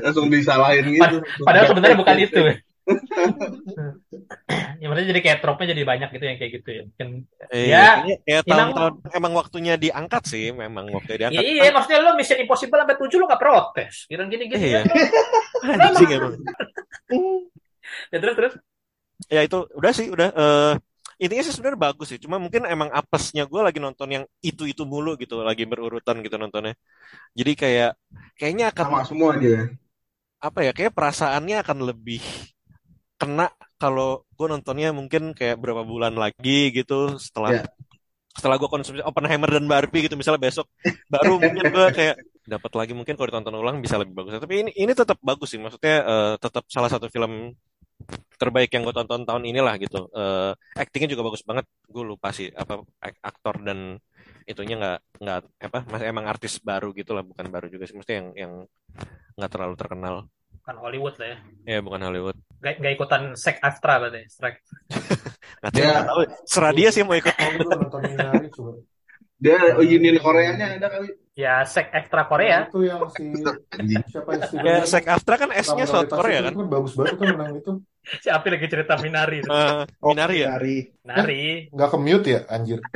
Langsung disalahin gitu. padahal sebenarnya bukan itu. ya maksudnya jadi kayak tropnya jadi banyak gitu yang kayak gitu ya. Mungkin Eh, Ya, kayak emang- tahun-tahun emang waktunya diangkat sih, memang waktunya Iya, diangkat. iya, maksudnya lo Mission Impossible sampai 7 lo gak protes. Kira gini-gini. Iya. kan. Anjing emang. Ya terus terus. Ya itu udah sih, udah. eh intinya sih sebenarnya bagus sih. Cuma mungkin emang apesnya gue lagi nonton yang itu itu mulu gitu, lagi berurutan gitu nontonnya. Jadi kayak kayaknya akan Sama semua aja ya. apa ya? Kayak perasaannya akan lebih kena kalau gue nontonnya mungkin kayak berapa bulan lagi gitu setelah Ya. setelah gue konsumsi Oppenheimer dan Barbie gitu misalnya besok. Baru mungkin gue kayak dapat lagi mungkin kalau ditonton ulang bisa lebih bagus. Tapi ini ini tetap bagus sih maksudnya eh, tetap salah satu film terbaik yang gue tonton tahun inilah gitu. Eh, actingnya juga bagus banget. Gue lupa sih apa ak- aktor dan itunya nggak nggak apa masih emang artis baru gitu lah bukan baru juga sih. Maksudnya yang yang nggak terlalu terkenal Bukan Hollywood lah ya. ya bukan Hollywood Gak, gak ikutan sek Astra berarti. Strike. Nah, Ya. tahu serah dia sih mau ikut. Dia Union Koreanya ada kali. Ya sek ekstra Korea. Itu yang si siapa yang si ya Sek Aftra kan S-nya South Korea itu kan bagus banget kan menang itu. Si Api lagi cerita Minari. itu. Eh, Minari ya Minari. Minari. Nggak ke mute ya anjir.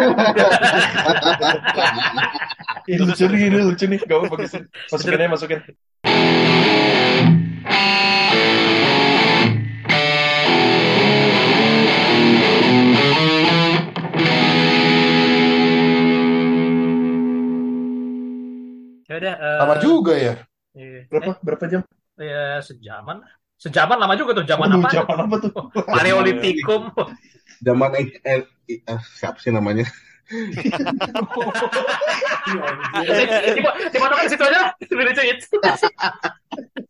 Lucu nih, ini lucu nih. Gak apa bagusin. Masukin aja, masukin. Ya udah. eh, Sama juga ya. iya. Berapa? Berapa jam? Eh, ya sejaman. Sejaman lama juga tuh. Zaman apa? Zaman apa tuh? Paleolitikum. Zaman eh, eh, eh, siapa sih namanya? Iya, di mana kan situ aja. Lucu itu.